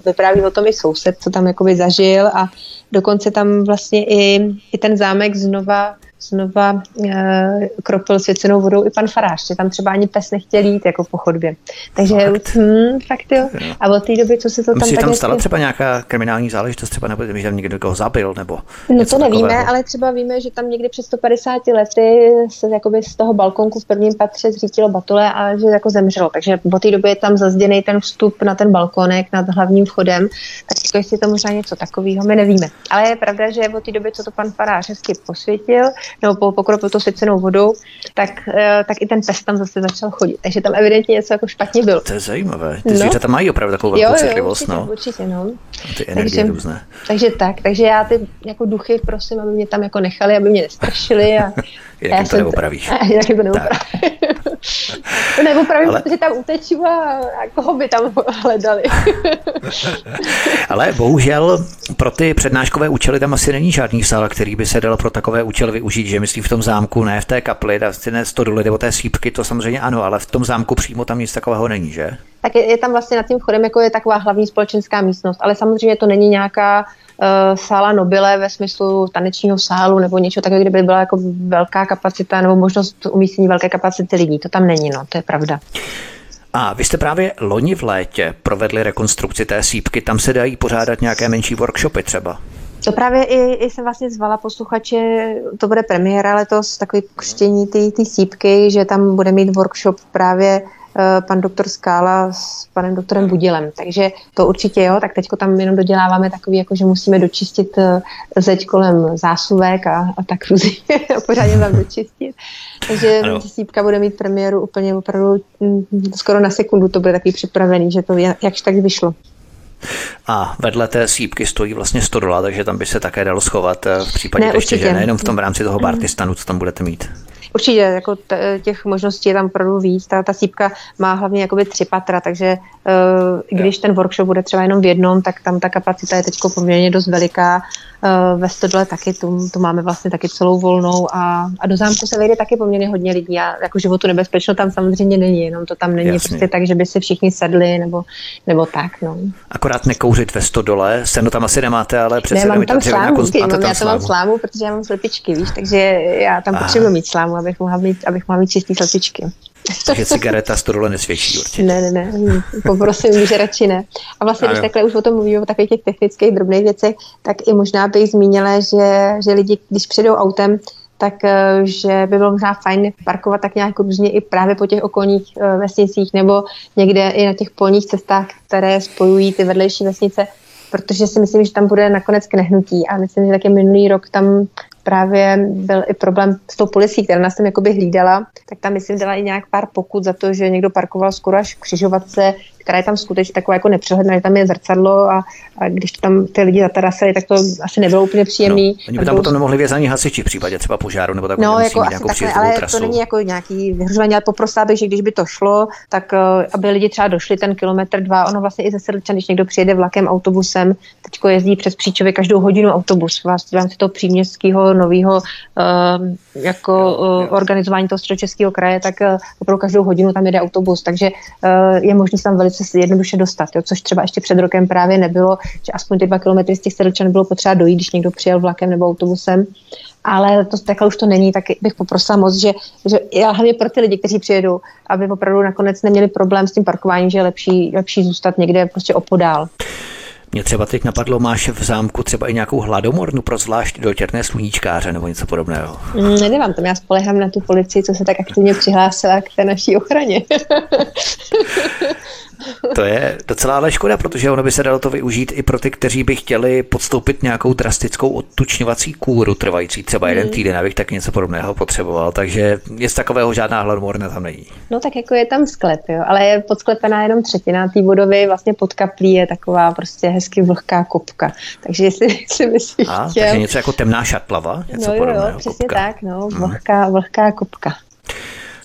vypráví o tom i soused, co tam jakoby zažil a dokonce tam vlastně i, i ten zámek znova znova e, kropil svěcenou vodou i pan Faráš, že tam třeba ani pes nechtěl jít jako po chodbě. Takže fakt, hm, fakt jo. A od té doby, co se to Myslí, tam... tam stala třeba nějaká kriminální záležitost, třeba nebo že tam někdo koho zabil, nebo No to nevíme, takového. ale třeba víme, že tam někdy před 150 lety se jakoby z toho balkonku v prvním patře zřítilo batole a že jako zemřelo. Takže po té době je tam zazděný ten vstup na ten balkonek nad hlavním vchodem, tak jako jestli to možná něco takového, my nevíme. Ale je pravda, že od té doby, co to pan Farář hezky posvětil, nebo po, pokropil to svěcenou vodou, tak, eh, tak i ten pes tam zase začal chodit. Takže tam evidentně něco jako špatně bylo. To je zajímavé. Ty no. zvířata mají opravdu takovou velkou citlivost. Určitě, no. určitě, no. A ty energie takže, různé. Takže tak, takže já ty jako duchy prosím, aby mě tam jako nechali, aby mě nestrašili a Jinak jim to neopravíš. Jinak to neopravíš. [laughs] to [laughs] neopravím, ale... protože tam uteču a, a koho by tam hledali. [laughs] ale bohužel pro ty přednáškové účely tam asi není žádný sál, který by se dal pro takové účely využít, že myslí v tom zámku, ne v té kapli, ne z dole nebo té sípky, to samozřejmě ano, ale v tom zámku přímo tam nic takového není, že? tak je, je tam vlastně nad tím vchodem jako je taková hlavní společenská místnost, ale samozřejmě to není nějaká uh, sála Nobile ve smyslu tanečního sálu nebo něco takového, kde by byla jako velká kapacita nebo možnost umístění velké kapacity lidí. To tam není, no, to je pravda. A vy jste právě loni v létě provedli rekonstrukci té sípky, tam se dají pořádat nějaké menší workshopy třeba. To právě i, i jsem vlastně zvala posluchače, to bude premiéra letos, takový křtění ty sípky, že tam bude mít workshop právě Eh, pan doktor Skála s panem doktorem Budilem. Takže to určitě jo, tak teďko tam jenom doděláváme takový, jako že musíme dočistit eh, zeď kolem zásuvek a, a tak různě [laughs] a pořádně tam dočistit. Takže ano. sípka bude mít premiéru úplně opravdu mm, skoro na sekundu to bude takový připravený, že to jakž tak vyšlo. A vedle té sípky stojí vlastně stodola, takže tam by se také dalo schovat eh, v případě ne, ještě, že nejenom v tom rámci toho Bartistanu, co tam budete mít. Určitě, jako t- těch možností je tam opravdu víc. Ta, ta sípka má hlavně jakoby tři patra, takže uh, když ten workshop bude třeba jenom v jednom, tak tam ta kapacita je teď poměrně dost veliká. Uh, ve Stodole taky, tu, tu máme vlastně taky celou volnou a, a do zámku se vejde taky poměrně hodně lidí a jako životu nebezpečno tam samozřejmě není, jenom to tam není Jasně. prostě tak, že by si všichni sedli nebo, nebo tak. No. Akorát nekouřit ve Stodole, seno tam asi nemáte, ale přece ne, mám tam slámu, konst... mám, já to mám slámu, protože já mám slepičky, víš, takže já tam potřebuji mít slámu, abych mohla mít, abych mohla mít čistý slepičky. Takže cigareta z tohle nesvědčí určitě. Ne, ne, ne, poprosím, že radši ne. A vlastně, když takhle už o tom mluvím, o takových těch technických drobných věcech, tak i možná bych zmínila, že, že lidi, když přijdou autem, tak eh, že by bylo možná fajn parkovat tak nějak různě i právě po těch okolních eh, vesnicích nebo někde i na těch polních cestách, které spojují ty vedlejší vesnice, protože si myslím, že tam bude nakonec k nehnutí a myslím, že taky minulý rok tam právě byl i problém s tou policií, která nás tam jakoby hlídala, tak tam myslím dala i nějak pár pokud za to, že někdo parkoval skoro až křižovatce která je tam skutečně taková jako nepřehledná, že tam je zrcadlo a, a když to tam ty lidi zatarasili, tak to asi nebylo úplně příjemný. No, oni by tam potom nemohli vězt ani hasiči v případě třeba požáru nebo takové. No, jako asi takhle, ale trasu. to není jako nějaký vyhrožování, ale poprosila bych, že když by to šlo, tak uh, aby lidi třeba došli ten kilometr dva, ono vlastně i ze Sedlčan, když někdo přijede vlakem, autobusem, teďko jezdí přes Příčově každou hodinu autobus, vás v rámci toho příměstského nového uh, jako uh, organizování toho středočeského kraje, tak uh, opravdu každou hodinu tam jede autobus, takže uh, je možné tam velice se jednoduše dostat, jo, což třeba ještě před rokem právě nebylo, že aspoň ty dva kilometry z těch sedlčan bylo potřeba dojít, když někdo přijel vlakem nebo autobusem. Ale to takhle už to není, tak bych poprosila moc, že, že já hlavně pro ty lidi, kteří přijedou, aby opravdu nakonec neměli problém s tím parkováním, že je lepší, lepší zůstat někde prostě opodál. Mě třeba teď napadlo, máš v zámku třeba i nějakou hladomornu pro zvlášť dotěrné sluníčkáře nebo něco podobného? Mm, nemám tam, já spolehám na tu policii, co se tak aktivně přihlásila k té naší ochraně. [laughs] To je docela ale škoda, protože ono by se dalo to využít i pro ty, kteří by chtěli podstoupit nějakou drastickou odtučňovací kůru trvající třeba jeden mm. týden, abych tak něco podobného potřeboval. Takže je z takového žádná hladomorna tam není. No tak jako je tam sklep, jo, ale je podsklepená jenom třetina té budovy, vlastně pod kaplí je taková prostě hezky vlhká kopka. Takže jestli si myslíš, A, chtěl... Takže něco jako temná šatlava? Něco no jo, jo přesně kopka. tak, no, mhm. vlhká, vlhká kopka.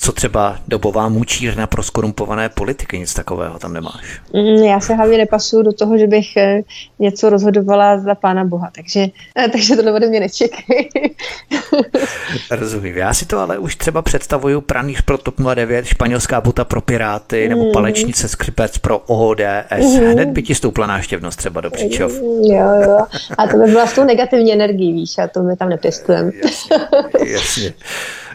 Co třeba dobová mučírna pro skorumpované politiky, nic takového tam nemáš? Mm, já se hlavně nepasuju do toho, že bych eh, něco rozhodovala za pána Boha, takže, eh, takže to ode mě nečekej. [laughs] Rozumím. Já si to ale už třeba představuju pranýř pro TOP 09, španělská buta pro Piráty nebo mm. palečnice skřipec pro ODS. Mm. Hned by ti stoupla náštěvnost třeba do příčov. Mm, jo, jo. A to by byla s tou negativní energií, víš, a to my tam nepěstujeme. Jasně, jasně.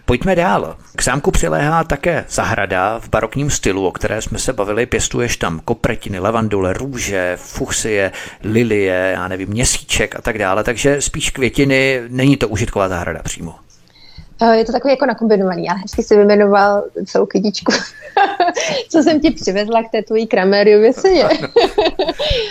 Pojďme dál. K zámku přiléhá také zahrada v barokním stylu, o které jsme se bavili. Pěstuješ tam kopretiny, levandule, růže, fuchsie, lilie, já nevím, měsíček a tak dále. Takže spíš květiny, není to užitková zahrada přímo. Eh, je to takový jako nakombinovaný, ale hezky si vyjmenoval celou kytičku, [laughs] [laughs] co jsem ti přivezla k té tvojí kramériově seně.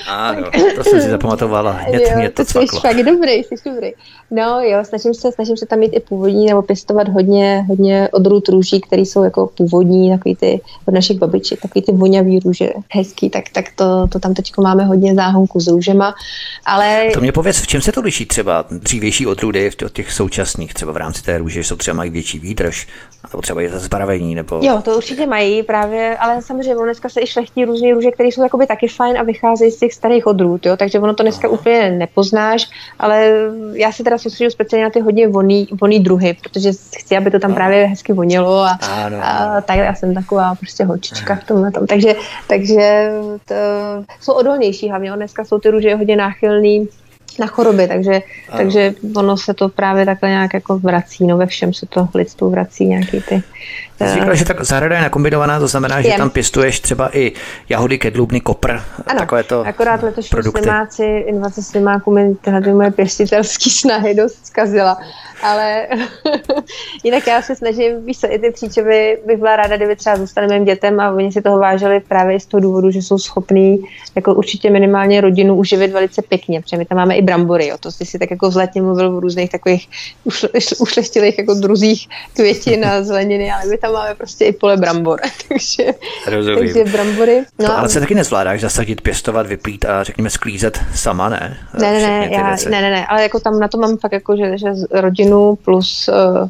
ano, [laughs] to jsem si zapamatovala, [laughs] hned jo, mě to Jsi fakt dobrý, jsi dobrý. No jo, snažím se, snažím se tam mít i původní nebo pěstovat hodně, hodně odrůd růží, které jsou jako původní, takový ty od našich babiček, takový ty vonavý růže, hezký, tak, tak to, to tam teď máme hodně záhonku s růžema. Ale... To mě pověz, v čem se to liší třeba dřívější odrůdy od těch současných, třeba v rámci té růže, jsou třeba mají větší výdrž, nebo třeba je to zbarvení, nebo... Jo, to určitě mají, právě právě, ale samozřejmě ono dneska se i šlechtí různé růže, které jsou jakoby taky fajn a vycházejí z těch starých odrůd, jo, takže ono to dneska úplně nepoznáš, ale já se teda soustředím speciálně na ty hodně voný, voný druhy, protože chci, aby to tam právě hezky vonilo a, ano. a tak já jsem taková prostě holčička v tomhle tom. Takže, takže to, jsou odolnější hlavně, dneska jsou ty růže hodně náchylný na choroby, takže, takže ono se to právě takhle nějak jako vrací, no ve všem se to lidstvu vrací nějaký ty Jsi říkala, že tak zahrada je nakombinovaná, to znamená, že je. tam pěstuješ třeba i jahody, kedlubny, kopr, ano, takové to akorát letošní produkty. slimáci, invace slimáků mi tyhle moje pěstitelské [laughs] snahy dost zkazila, ale [laughs] jinak já se snažím, víš co, i ty příčovy bych byla ráda, kdyby třeba zůstali mým dětem a oni si toho vážili právě z toho důvodu, že jsou schopní jako určitě minimálně rodinu uživit velice pěkně, protože my tam máme i brambory, jo, to jsi si tak jako vzletně mluvil v různých takových ušlechtilých jako druzích květin a zeleniny, ale my tam máme prostě i pole brambor, [laughs] takže, takže brambory. No, to ale se taky nezvládáš zasadit, pěstovat, vyplít a řekněme sklízet sama, ne? Ne, ne, ne, já, ne, ne, ne, ale jako tam na to mám fakt jako, že, že rodinu plus uh,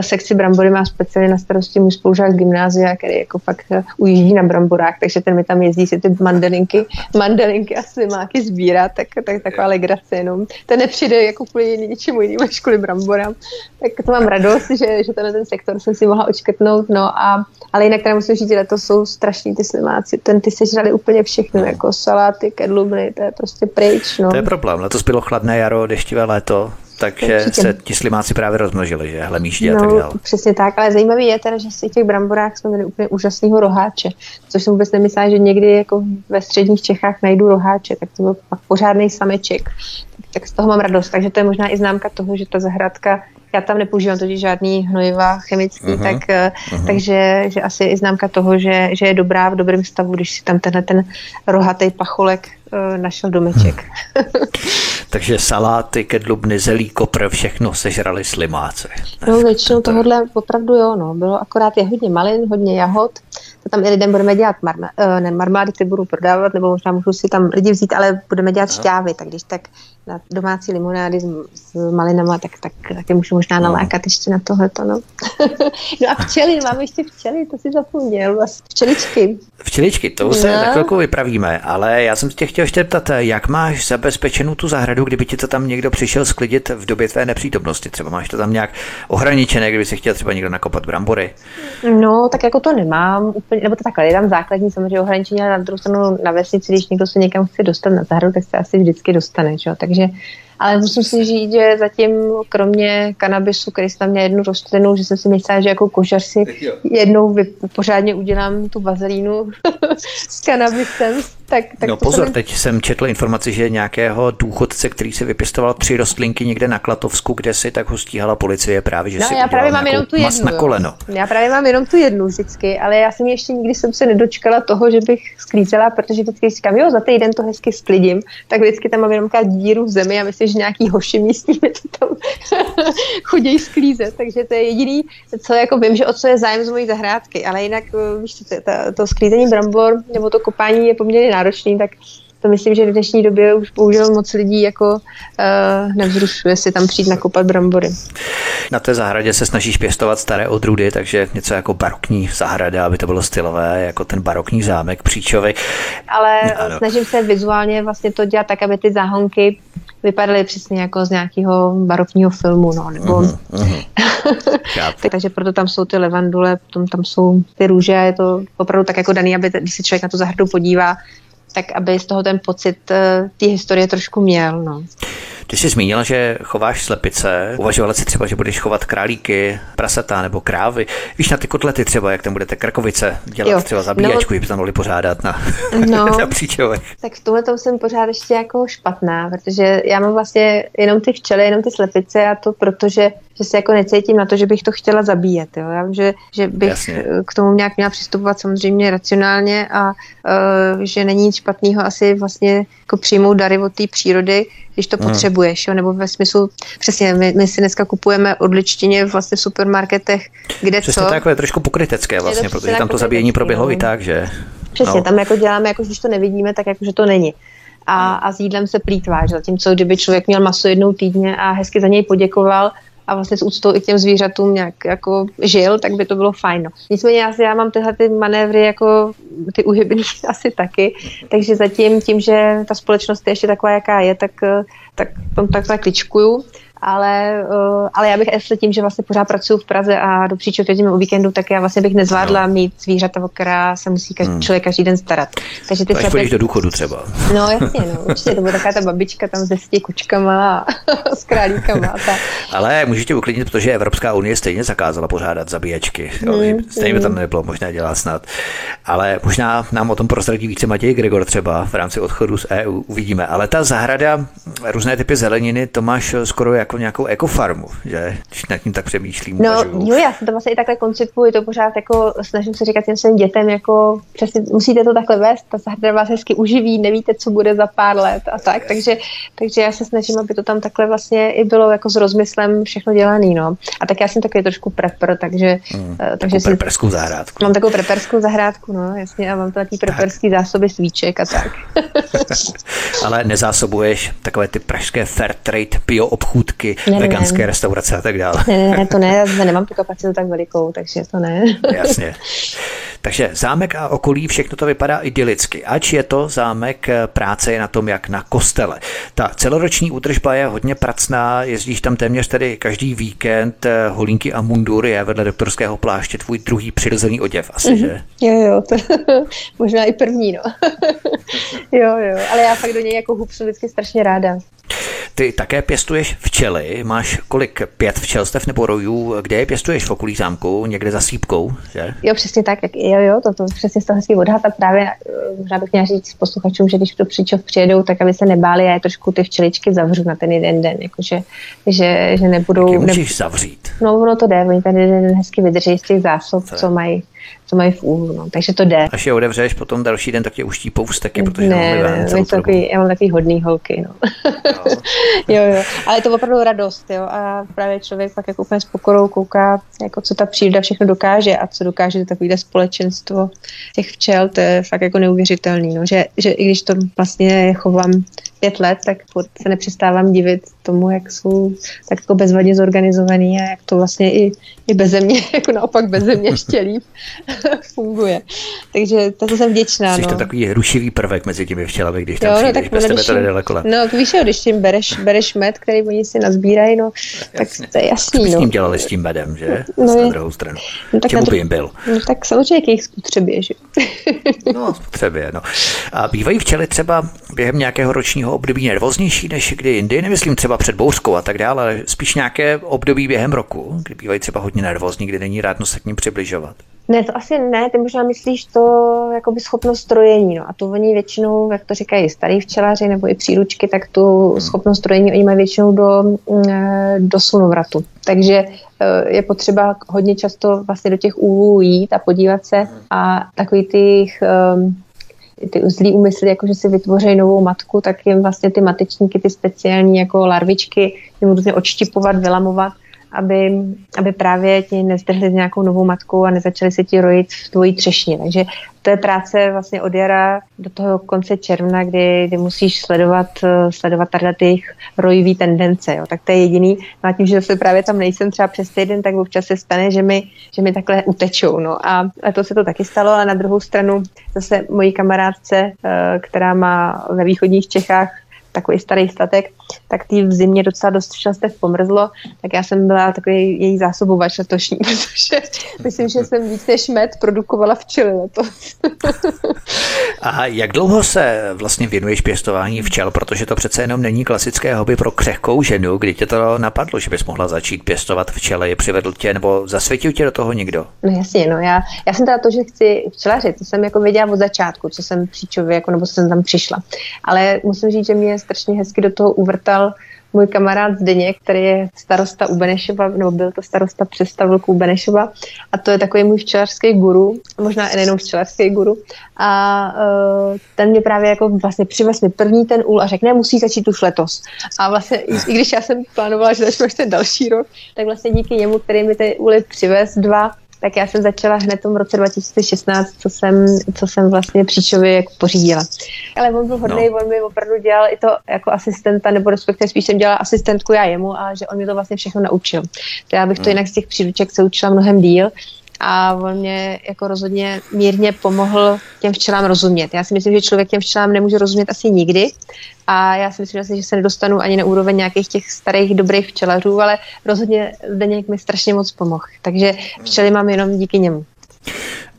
sekci brambory má speciálně na starosti můj spolužák gymnázia, který jako fakt uh, ujíždí na bramborách, takže ten mi tam jezdí si ty mandelinky, [laughs] mandelinky a slimáky sbírat, tak, tak taková legrace jenom. Ten nepřijde jako kvůli ničemu jinému než kvůli bramborám. Tak to mám radost, že, že ten, ten sektor jsem si mohla očkrtnout, no a, ale jinak teda musím říct, že to jsou strašní ty slimáci, ten ty sežrali úplně všechno, no. jako saláty, kedlubny, to je prostě pryč, no. To je problém, letos bylo chladné jaro, deštivé léto, takže Určitě. se ti slimáci právě rozmnožili, že hlemíždě no, a tak no, dále. Přesně tak, ale zajímavé je teda, že si těch bramborách jsme měli úplně úžasného roháče, což jsem vůbec nemyslela, že někdy jako ve středních Čechách najdu roháče, tak to byl pak pořádný sameček. Tak, tak z toho mám radost, takže to je možná i známka toho, že ta zahradka já tam nepoužívám totiž žádný hnojiva chemický, uh-huh. tak, uh-huh. takže že asi i známka toho, že, že je dobrá v dobrém stavu, když si tam tenhle ten rohatý pacholek uh, našel domeček. Hmm. [laughs] takže saláty, kedlubny, zelí, kopr, všechno sežrali slimáce. No většinou to... tohohle opravdu jo, no. Bylo akorát je hodně malin, hodně jahod, to tam i lidem budeme dělat marma, ne, marmády, ty budu prodávat, nebo možná můžu si tam lidi vzít, ale budeme dělat šťávy, tak když tak na domácí limonády s, s malinama, tak, tak taky můžu možná no. nalákat ještě na tohleto. No. [laughs] no a včely, máme ještě včely, to si zapomněl, vlastně včeličky. Včeličky, to se no. za chvilku vypravíme, ale já jsem tě chtěl ještě ptat, jak máš zabezpečenou tu zahradu, kdyby ti to tam někdo přišel sklidit v době tvé nepřítomnosti? Třeba máš to tam nějak ohraničené, kdyby si chtěl třeba někdo nakopat brambory? No, tak jako to nemám úplně, nebo to takhle, je tam základní samozřejmě ohraničení, ale na druhou stranu na vesnici, když někdo se někam chce dostat na zahradu, tak se asi vždycky dostane, čo? takže takže ale musím si říct, že zatím kromě kanabisu, který jsem tam měl jednu rostlinu, že jsem si myslela, že jako kožař si jednou pořádně udělám tu vazelínu [laughs] s kanabisem, tak, tak no pozor, jsem... teď jsem četl informaci, že nějakého důchodce, který si vypěstoval tři rostlinky někde na Klatovsku, kde si tak ho stíhala policie právě, že no, si já právě mám jenom tu jednu, na koleno. Jo. Já právě mám jenom tu jednu vždycky, ale já jsem ještě nikdy jsem se nedočkala toho, že bych sklízela, protože vždycky říkám, jo, za týden to hezky sklidím, tak vždycky tam mám jenom díru v zemi a myslím, že nějaký hoši místní to tam [laughs] chodí sklízet, takže to je jediný, co jako vím, že o co je zájem z mojí zahrádky, ale jinak eh, víš, to, to, to sklízení brambor nebo to kopání je poměrně náročný, tak to myslím, že v dnešní době už bohužel moc lidí jako uh, nevzrušuje si tam přijít nakopat brambory. Na té zahradě se snažíš pěstovat staré odrůdy, takže něco jako barokní zahrada, aby to bylo stylové, jako ten barokní zámek příčovy. Ale ano. snažím se vizuálně vlastně to dělat tak, aby ty záhonky vypadaly přesně jako z nějakého barokního filmu, no, nebo... [laughs] Uh-huh, uh-huh. takže proto tam jsou ty levandule, potom tam jsou ty růže, je to opravdu tak jako daný, aby když se člověk na tu zahradu podívá, tak aby z toho ten pocit uh, té historie trošku měl. No. Ty jsi zmínila, že chováš slepice. Uvažovala si třeba, že budeš chovat králíky, prasata nebo krávy. Víš na ty kotlety třeba, jak tam budete krkovice dělat jo. třeba zabíjačku, no, by tam mohli pořádat na, no, [laughs] na příčovech. Tak v tomhle tom jsem pořád ještě jako špatná, protože já mám vlastně jenom ty včely, jenom ty slepice a to protože že se jako necítím na to, že bych to chtěla zabíjet. Jo. Já vím, že, že bych Jasně. k tomu nějak měla přistupovat samozřejmě racionálně a uh, že není nic špatného asi vlastně jako přijmout dary od té přírody, když to hmm. potřebuješ, jo? nebo ve smyslu, přesně, my, my si dneska kupujeme odličtině vlastně v supermarketech, kde přesně co. tak, je trošku pokrytecké vlastně, protože tam to zabíjení proběhlo i tak, že... Přesně, no. tam jako děláme, jako když to nevidíme, tak jako, že to není. A, a s jídlem se plítváš, zatímco kdyby člověk měl maso jednou týdně a hezky za něj poděkoval, a vlastně s úctou i k těm zvířatům nějak jako žil, tak by to bylo fajn. No. Nicméně já, já mám tyhle ty manévry jako ty uhybný [laughs] asi taky, takže zatím tím, že ta společnost je ještě taková, jaká je, tak, tak tom takhle kličkuju ale, uh, ale já bych se tím, že vlastně pořád pracuji v Praze a do příčů jezdím o víkendu, tak já vlastně bych nezvládla no. mít zvířata, o která se musí každý, hmm. člověk každý den starat. Takže ty Až do důchodu třeba. No jasně, no, určitě to bude taková ta babička tam se s kučkama a [laughs] s králíkama. A tak. Ale můžete uklidnit, protože Evropská unie stejně zakázala pořádat zabíjačky. Hmm. Stejně by tam nebylo možné dělat snad. Ale možná nám o tom prozradí více Matěj Gregor třeba v rámci odchodu z EU. Uvidíme. Ale ta zahrada, různé typy zeleniny, to máš skoro jako jako nějakou ekofarmu, že? Když nad tím tak přemýšlím. No uvažuju. jo, já se to vlastně i takhle koncipuji, to pořád jako snažím se říkat těm svým dětem, jako přesně musíte to takhle vést, ta zahrada vás hezky uživí, nevíte, co bude za pár let a tak, takže, takže já se snažím, aby to tam takhle vlastně i bylo jako s rozmyslem všechno dělaný, no. A tak já jsem takový trošku prepper, takže... Hmm, takže si, preperskou zahrádku. Mám takovou preperskou zahrádku, no, jasně, a mám to taky preperský tak. zásoby svíček a tak. [laughs] Ale nezásobuješ takové ty pražské fair trade bio obchůdky baráky, ne, veganské ne. restaurace a tak dále. Ne, ne, ne, to ne, já nemám tu kapacitu tak velikou, takže to ne. [laughs] Jasně. Takže zámek a okolí, všechno to vypadá idylicky. Ač je to zámek, eh, práce je na tom jak na kostele. Ta celoroční údržba je hodně pracná, jezdíš tam téměř tedy každý víkend, eh, holínky a mundur je vedle doktorského pláště tvůj druhý přirozený oděv asi, mm-hmm. že? Jo, jo, to, [laughs] možná i první, no. [laughs] jo, jo, ale já fakt do něj jako hubsu vždycky strašně ráda. Ty také pěstuješ včely, máš kolik, pět včelstev nebo rojů, kde je pěstuješ? V okolí zámku, někde za sípkou, že? Jo, přesně tak, jak, jo, jo, to, to přesně z toho hezký odhad. A právě eh, možná bych měla říct posluchačům, že když to příčov přijedou, tak aby se nebáli, já je trošku ty včeličky zavřu na ten jeden den, jakože, že, že nebudou... Jak můžeš ne... zavřít? No, ono to jde, oni ten jeden den hezky vydrží z těch zásob, co, co mají co mají v úhlu, no. takže to jde. Až je otevřeš potom další den, tak tě uštípou vsteky, protože ne, ne, ne takový, já mám takový hodný holky, no. no. [laughs] jo, jo, ale je to opravdu radost, jo, a právě člověk pak jako úplně s pokorou kouká, jako co ta příroda všechno dokáže a co dokáže takovýhle společenstvo těch včel, to je fakt jako neuvěřitelný, no, že, že i když to vlastně chovám pět let, tak se nepřestávám divit tomu, jak jsou tak jako bezvadně zorganizovaný a jak to vlastně i, i bez země, [laughs] jako naopak bez země ještě líp [laughs] funguje. Takže to jsem vděčná. Jsi no. to takový rušivý prvek mezi těmi včelami, když tam jo, no, tak bez tebe to nedaleko. No, víš, když tím bereš, bereš med, který oni si nazbírají, no, tak to je jasný. Co by no. s tím dělali s tím medem, že? No, na druhou stranu. No, tak Čemu by jim byl? No, tak samozřejmě k jejich spotřebě, že? no, spotřebě, no. A bývají včely třeba během nějakého ročního období nervóznější než kdy jindy? Nemyslím třeba před bouřkou a tak dále, ale spíš nějaké období během roku, kdy bývají třeba hodně nervózní, kdy není rádno se k ním přibližovat. Ne, to asi ne, ty možná myslíš to jakoby schopnost strojení, no a to oni většinou, jak to říkají starý včelaři nebo i příručky, tak tu hmm. schopnost strojení oni mají většinou do, mm, eh, do slunovratu. Takže eh, je potřeba hodně často vlastně do těch úvů jít a podívat se a takový těch ehm, ty zlý úmysly, jako že si vytvoří novou matku, tak jim vlastně ty matečníky, ty speciální jako larvičky, jim různě odštipovat, vylamovat aby, aby právě ti nezdrhli s nějakou novou matkou a nezačali se ti rojit v tvojí třešně. Takže to je práce vlastně od jara do toho konce června, kdy, kdy musíš sledovat, sledovat tady ty rojivý tendence. Jo. Tak to je jediný. No a tím, že se právě tam nejsem třeba přes týden, tak občas se stane, že mi, že mi takhle utečou. No. A, a to se to taky stalo, ale na druhou stranu zase mojí kamarádce, eh, která má ve východních Čechách takový starý statek, tak tý v zimě docela dost šťastech pomrzlo, tak já jsem byla takový její zásobovač letošní, [laughs] protože myslím, že jsem víc než med produkovala včely letos. [laughs] A jak dlouho se vlastně věnuješ pěstování včel, protože to přece jenom není klasické hobby pro křehkou ženu, kdy tě to napadlo, že bys mohla začít pěstovat včely, je přivedl tě nebo zasvětil tě do toho někdo? No jasně, no já, já jsem teda to, že chci včelařit, to jsem jako věděla od začátku, co jsem příčově, jako, nebo jsem tam přišla. Ale musím říct, že mě strašně hezky do toho uvrtal můj kamarád Zdeněk, který je starosta u Benešova, nebo byl to starosta přestavilku u Benešova a to je takový můj včelařský guru, možná i nejenom včelařský guru a uh, ten mě právě jako vlastně přivez mi první ten úl a řekne, ne, musí začít už letos. A vlastně i, když já jsem plánovala, že začnu ten další rok, tak vlastně díky němu, který mi ty úly přivez dva, tak já jsem začala hned v tom roce 2016, co jsem, co jsem vlastně příčově jako pořídila. Ale on byl hodný, no. on mi opravdu dělal i to jako asistenta, nebo respektive spíš jsem dělala asistentku já jemu a že on mi to vlastně všechno naučil. To já bych to hmm. jinak z těch příruček se učila mnohem díl a on mě jako rozhodně mírně pomohl těm včelám rozumět. Já si myslím, že člověk těm včelám nemůže rozumět asi nikdy a já si myslím, že se nedostanu ani na úroveň nějakých těch starých dobrých včelařů, ale rozhodně Zdeněk mi strašně moc pomohl. Takže včely mám jenom díky němu.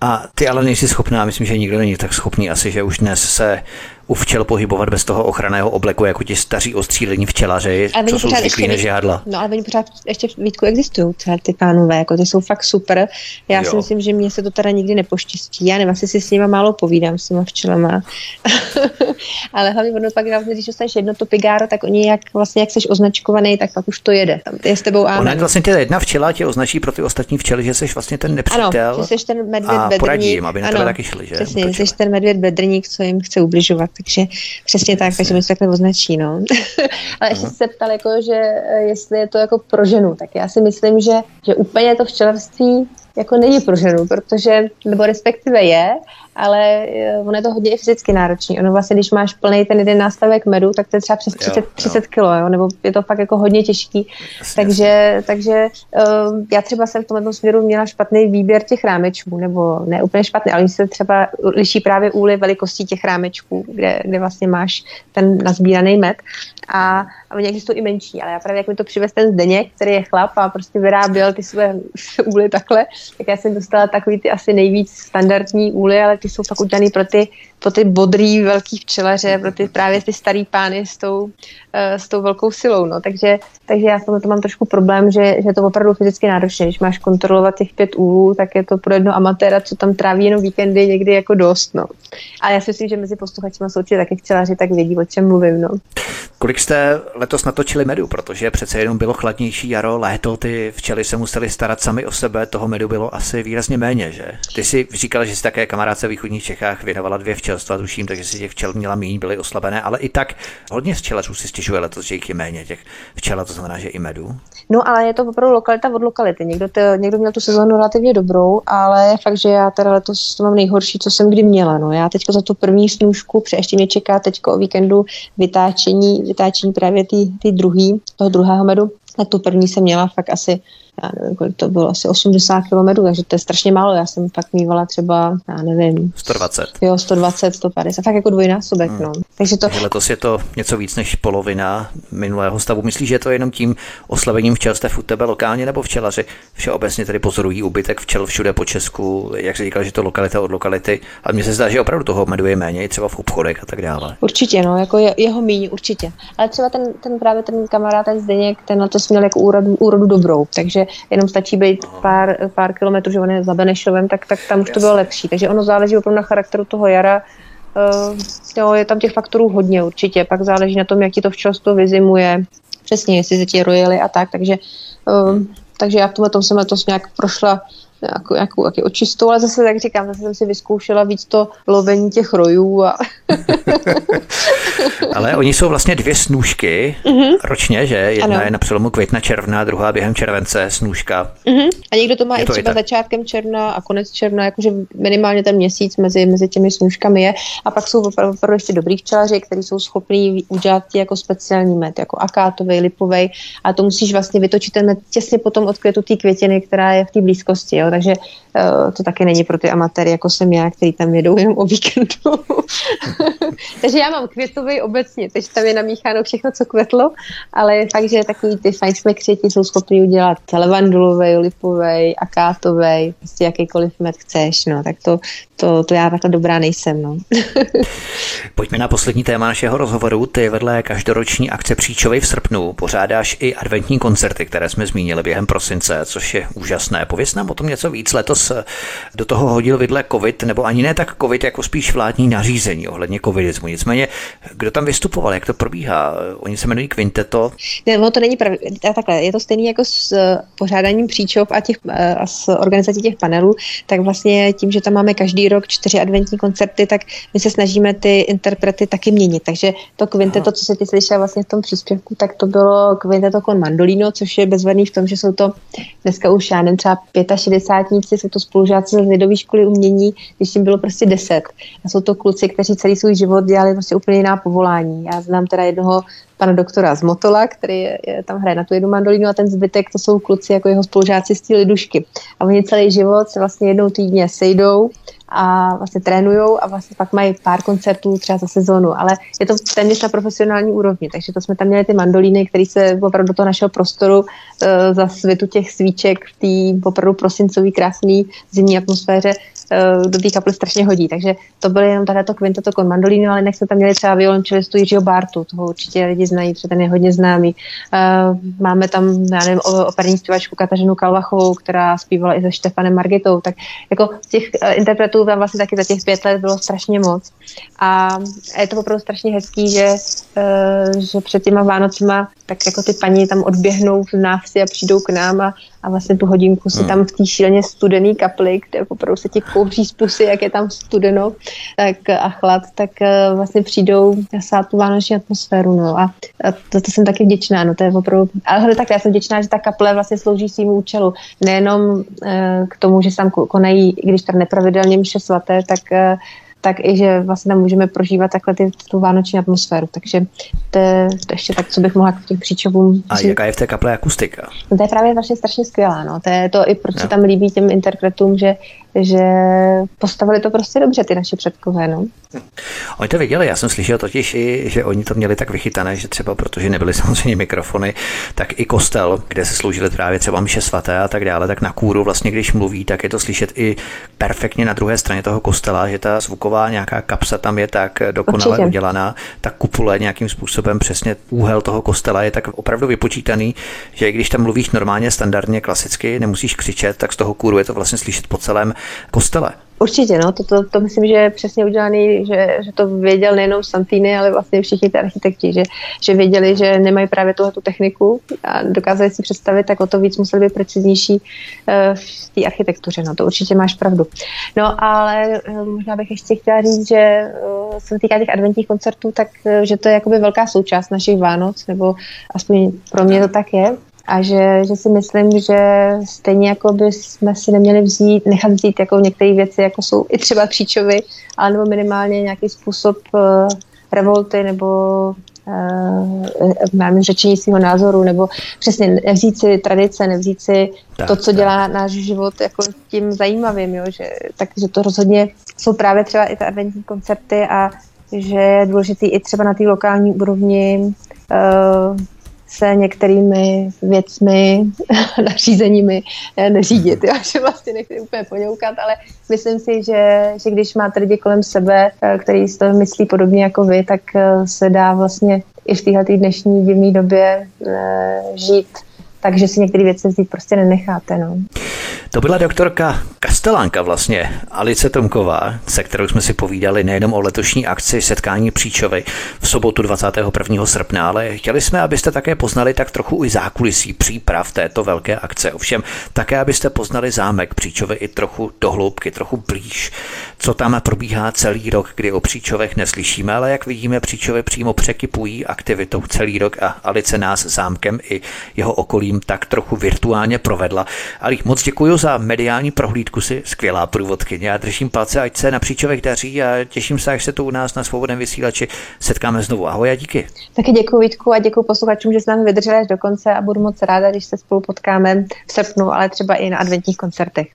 A ty ale nejsi schopná, myslím, že nikdo není tak schopný asi, že už dnes se u včel pohybovat bez toho ochranného obleku, jako ti staří ostřílení včelaři, ale co jsou zvyklí na žádla. No ale oni pořád ještě v Vítku existují, ty pánové, jako ty jsou fakt super. Já jo. si myslím, že mě se to teda nikdy nepoštěstí. Já nevím, asi si s nima málo povídám, s těma včelama. [laughs] ale hlavně ono pak, když dostaneš jedno to pigáro, tak oni jak vlastně, jak jsi označkovaný, tak pak už to jede. Tam je s tebou áno. Ona vlastně tě jedna včela tě označí pro ty ostatní včely, že jsi vlastně ten nepřítel. Ano, že jsi ten medvěd a poradí jim, aby na tebe taky šli, že? Přesně, jsi ten medvěd bedrník, co jim chce ubližovat. Takže přesně tak, takže mi se takhle označí. No. [laughs] Ale ještě se ptal, jako, že eh, jestli je to jako pro ženu, tak já si myslím, že, že úplně to včelařství jako není pro ženu, protože, nebo respektive je, ale eh, ono je to hodně i fyzicky náročný. Ono vlastně, když máš plný ten jeden nástavek medu, tak to je třeba přes 30, jo, 30 jo. kilo, jo? nebo je to fakt jako hodně těžký. Jasně, takže jasně. takže uh, já třeba jsem v tomto směru měla špatný výběr těch rámečků, nebo ne úplně špatný, ale se třeba liší právě úly velikostí těch rámečků, kde, kde vlastně máš ten nazbíraný med. A, a oni existují i menší, ale já právě jak mi to přivez ten Zdeněk, který je chlap a prostě vyráběl ty své [laughs] úly takhle, tak já jsem dostala takový ty asi nejvíc standardní úly, ale ty jsou fakt udělaný pro ty, pro ty bodrý velký včelaře, pro ty právě ty starý pány s tou, uh, s tou velkou silou. No. Takže, takže já s to mám trošku problém, že, že je to opravdu fyzicky náročné. Když máš kontrolovat těch pět úlů, tak je to pro jedno amatéra, co tam tráví jenom víkendy, někdy jako dost. No. A já si myslím, že mezi posluchači jsou určitě taky včelaři, tak vědí, o čem mluvím. No. Kolik jste letos natočili medu, protože přece jenom bylo chladnější jaro, léto, ty včely se museli starat sami o sebe, toho medu bylo asi výrazně méně, že? Ty si říkal, že jsi také kamarádce v východních Čechách věnovala dvě včelstva, tuším, takže si těch včel měla méně, byly oslabené, ale i tak hodně včelařů si stěžuje letos, že jich je méně těch včel, to znamená, že i medu. No ale je to opravdu lokalita od lokality. Někdo, to, někdo měl tu sezónu relativně dobrou, ale je fakt, že já teda letos to mám nejhorší, co jsem kdy měla. No. Já teď za tu první snůžku, protože ještě mě čeká teď o víkendu vytáčení, vytáčení právě ty druhý, toho druhého medu, na tu první jsem měla fakt asi já nevím, kolik to bylo, asi 80 km, takže to je strašně málo. Já jsem fakt mývala třeba, já nevím. 120. Jo, 120, 150, fakt jako dvojnásobek, hmm. no. Takže to... Letos je to něco víc než polovina minulého stavu. Myslíš, že je to jenom tím oslavením včelstev u tebe lokálně nebo včelaři všeobecně tedy pozorují úbytek včel všude po Česku, jak se říkal, že to lokalita od lokality, ale mně se zdá, že opravdu toho medu je méně, třeba v obchodech a tak dále. Určitě, no, jako je, jeho míň, určitě. Ale třeba ten, ten právě ten kamarád, ten Zdeněk, ten na to měl jako úrodu, úrodu dobrou, takže jenom stačí být pár, pár kilometrů, že on je za Benešovem, tak, tak tam už to bylo lepší. Takže ono záleží opravdu na charakteru toho jara. Uh, jo, je tam těch faktorů hodně určitě, pak záleží na tom, jak ti to včelstvo vyzimuje, přesně, jestli se ti rojily a tak, takže, uh, takže já v tomhle tom jsem letos nějak prošla jako, jako, jako očistou, ale zase, tak říkám, zase jsem si vyzkoušela víc to lovení těch rojů. A... [laughs] ale oni jsou vlastně dvě snůžky mm-hmm. ročně, že? Jedna ano. je na přelomu května, června, druhá během července snůžka. Mm-hmm. A někdo to má je i třeba začátkem června a konec června, jakože minimálně ten měsíc mezi, mezi těmi snůžkami je. A pak jsou opravdu, opravdu ještě dobrý včelaři, kteří jsou schopní udělat jako speciální med, jako akátový, lipový. A to musíš vlastně vytočit ten med těsně potom od květu té květiny, která je v té blízkosti. Jo? Takže uh, to taky není pro ty amatéry, jako jsem já, který tam jedou jenom o víkendu. [laughs] takže já mám květový obecně, takže tam je namícháno všechno, co kvetlo, ale fakt, že takový ty fajnšmekři jsou schopni udělat levandulový, lipový, akátový, prostě jakýkoliv med chceš, no, tak to, to, to já takhle dobrá nejsem. No. [laughs] Pojďme na poslední téma našeho rozhovoru. Ty vedle každoroční akce Příčovej v srpnu pořádáš i adventní koncerty, které jsme zmínili během prosince, což je úžasné. Pověz nám o tom něco víc. Letos do toho hodil vidle COVID, nebo ani ne tak COVID, jako spíš vládní nařízení ohledně covidismu. Nicméně, kdo tam vystupoval, jak to probíhá? Oni se jmenují Quinteto. Ne, no to není pravda. Takhle, je to stejný jako s eh, pořádáním příčov a, těch, eh, a s organizací těch panelů, tak vlastně tím, že tam máme každý rok čtyři adventní koncerty, tak my se snažíme ty interprety taky měnit. Takže to kvinteto, co se ty slyšela vlastně v tom příspěvku, tak to bylo kvinteto con mandolino, což je bezvadný v tom, že jsou to dneska už já nevím, třeba padesátníci, jsou to spolužáci z lidové školy umění, když jim bylo prostě deset. A jsou to kluci, kteří celý svůj život dělali prostě úplně jiná povolání. Já znám teda jednoho pana doktora z Motola, který je, je, tam hraje na tu jednu mandolínu a ten zbytek to jsou kluci jako jeho spolužáci z té lidušky. A oni celý život se vlastně jednou týdně sejdou a vlastně trénujou a vlastně pak mají pár koncertů třeba za sezónu, ale je to téměř na profesionální úrovni, takže to jsme tam měli ty mandolíny, které se opravdu do toho našeho prostoru uh, za světu těch svíček v té opravdu prosincový krásný zimní atmosféře do té kapely strašně hodí, takže to byly jenom to kvinteto kon mandolínu, ale jinak jsme tam měli třeba violončelistu Jiřího Bartu, toho určitě lidi znají, protože ten je hodně známý. Uh, máme tam, já nevím, operní zpěvačku Kateřinu Kalvachovou, která zpívala i se Štefanem Margitou, tak jako těch uh, interpretů tam vlastně taky za těch pět let bylo strašně moc. A je to opravdu strašně hezký, že, že před těma Vánocema tak jako ty paní tam odběhnou v návsi a přijdou k nám a, a vlastně tu hodinku si hmm. tam v té šíleně studený kapli, kde opravdu se ti kouří z pusy, jak je tam studeno tak, a chlad, tak uh, vlastně přijdou a tu vánoční atmosféru. No. A, to, to, jsem taky vděčná. No, to je opravdu, ale tak já jsem vděčná, že ta kaple vlastně slouží svým účelu. Nejenom uh, k tomu, že se tam konají, když tam nepravidelně mše svaté, tak uh, tak i, že vlastně tam můžeme prožívat takhle ty, tu vánoční atmosféru. Takže to je, to ještě tak, co bych mohla k těm příčovům A jaká je v té kaple akustika? No, to je právě vlastně strašně skvělá. No. To je to i proč se tam líbí těm interpretům, že že postavili to prostě dobře ty naši předkové. No. Oni to viděli, já jsem slyšel totiž i, že oni to měli tak vychytané, že třeba protože nebyly [laughs] samozřejmě mikrofony, tak i kostel, kde se sloužili právě třeba mše svaté a tak dále, tak na kůru vlastně, když mluví, tak je to slyšet i perfektně na druhé straně toho kostela, že ta zvuková nějaká kapsa tam je tak dokonale Určitě. udělaná, ta kupule nějakým způsobem přesně úhel toho kostela je tak opravdu vypočítaný, že i když tam mluvíš normálně, standardně, klasicky, nemusíš křičet, tak z toho kůru je to vlastně slyšet po celém kostele. Určitě, no, to, to, to myslím, že je přesně udělaný, že, že to věděl nejenom Santini, ale vlastně všichni ty architekti, že, že věděli, že nemají právě tuhle tu techniku a dokázali si představit, tak o to víc museli být preciznější uh, v té architektuře, no to určitě máš pravdu. No ale uh, možná bych ještě chtěla říct, že uh, se týká těch adventních koncertů, tak že to je jakoby velká součást našich Vánoc, nebo aspoň pro mě to tak je, a že, že si myslím, že stejně jako by jsme si neměli vzít, nechat vzít jako některé věci, jako jsou i třeba kříčovy, ale nebo minimálně nějaký způsob uh, revolty nebo uh, řečení svého názoru, nebo přesně nevzít si tradice, nevzít si tak, to, co tak. dělá náš život jako tím zajímavým, jo? Že, takže to rozhodně jsou právě třeba i ty adventní koncerty a že je důležitý i třeba na té lokální úrovni uh, se některými věcmi, [laughs] nařízeními eh, neřídit. Já že vlastně nechci úplně poňoukat, ale myslím si, že, že když máte lidi kolem sebe, eh, který si to myslí podobně jako vy, tak eh, se dá vlastně i v téhle dnešní divné době žít takže si některé věci vzít prostě nenecháte. No. To byla doktorka Kastelánka vlastně, Alice Tomková, se kterou jsme si povídali nejenom o letošní akci setkání Příčovy v sobotu 21. srpna, ale chtěli jsme, abyste také poznali tak trochu i zákulisí příprav této velké akce. Ovšem také, abyste poznali zámek Příčovy i trochu dohloubky, trochu blíž, co tam probíhá celý rok, kdy o Příčovech neslyšíme, ale jak vidíme, Příčovy přímo překypují aktivitou celý rok a Alice nás zámkem i jeho okolím tak trochu virtuálně provedla. Ale moc děkuji za mediální prohlídku si, skvělá průvodkyně. Já držím palce, ať se na příčovek daří a těším se, až se tu u nás na svobodném vysílači setkáme znovu. Ahoj a díky. Taky děkuji Vítku a děkuji posluchačům, že s námi vydrželi až do konce a budu moc ráda, když se spolu potkáme v srpnu, ale třeba i na adventních koncertech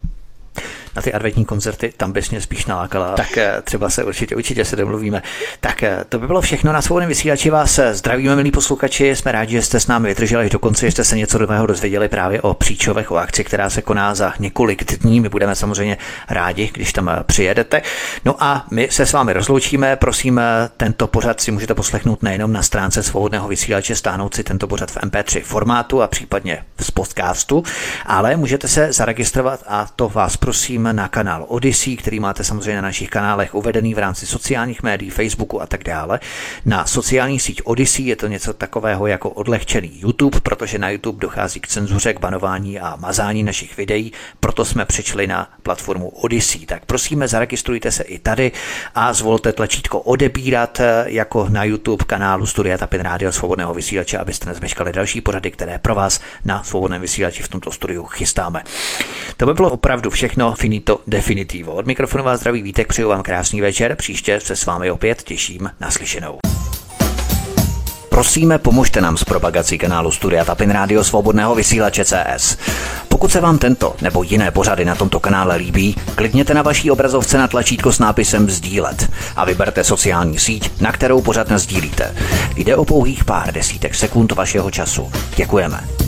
na ty adventní koncerty, tam bys mě spíš nalákala, tak eh, třeba se určitě, určitě se domluvíme. Tak eh, to by bylo všechno na svobodném vysílači. Vás eh, zdravíme, milí posluchači, jsme rádi, že jste s námi vydrželi až do konce, že jste se něco nového dozvěděli právě o příčovech, o akci, která se koná za několik dní. My budeme samozřejmě rádi, když tam přijedete. No a my se s vámi rozloučíme. Prosím, tento pořad si můžete poslechnout nejenom na stránce svobodného vysílače, stáhnout si tento pořad v MP3 formátu a případně v podcastu, ale můžete se zaregistrovat a to vás prosím na kanál Odyssey, který máte samozřejmě na našich kanálech uvedený v rámci sociálních médií, Facebooku a tak dále. Na sociální síť Odyssey je to něco takového jako odlehčený YouTube, protože na YouTube dochází k cenzuře, k banování a mazání našich videí, proto jsme přišli na platformu Odyssey. Tak prosíme, zaregistrujte se i tady a zvolte tlačítko odebírat jako na YouTube kanálu Studia Tapin Rádio Svobodného vysílače, abyste nezmeškali další pořady, které pro vás na svobodném vysílači v tomto studiu chystáme. To by bylo opravdu všechno finito definitivo. Od mikrofonu vás zdraví Vítek, přeju vám krásný večer, příště se s vámi opět těším na slyšenou. Prosíme, pomožte nám s propagací kanálu Studia Tapin Rádio Svobodného vysílače CS. Pokud se vám tento nebo jiné pořady na tomto kanále líbí, klikněte na vaší obrazovce na tlačítko s nápisem Sdílet a vyberte sociální síť, na kterou pořád sdílíte. Jde o pouhých pár desítek sekund vašeho času. Děkujeme.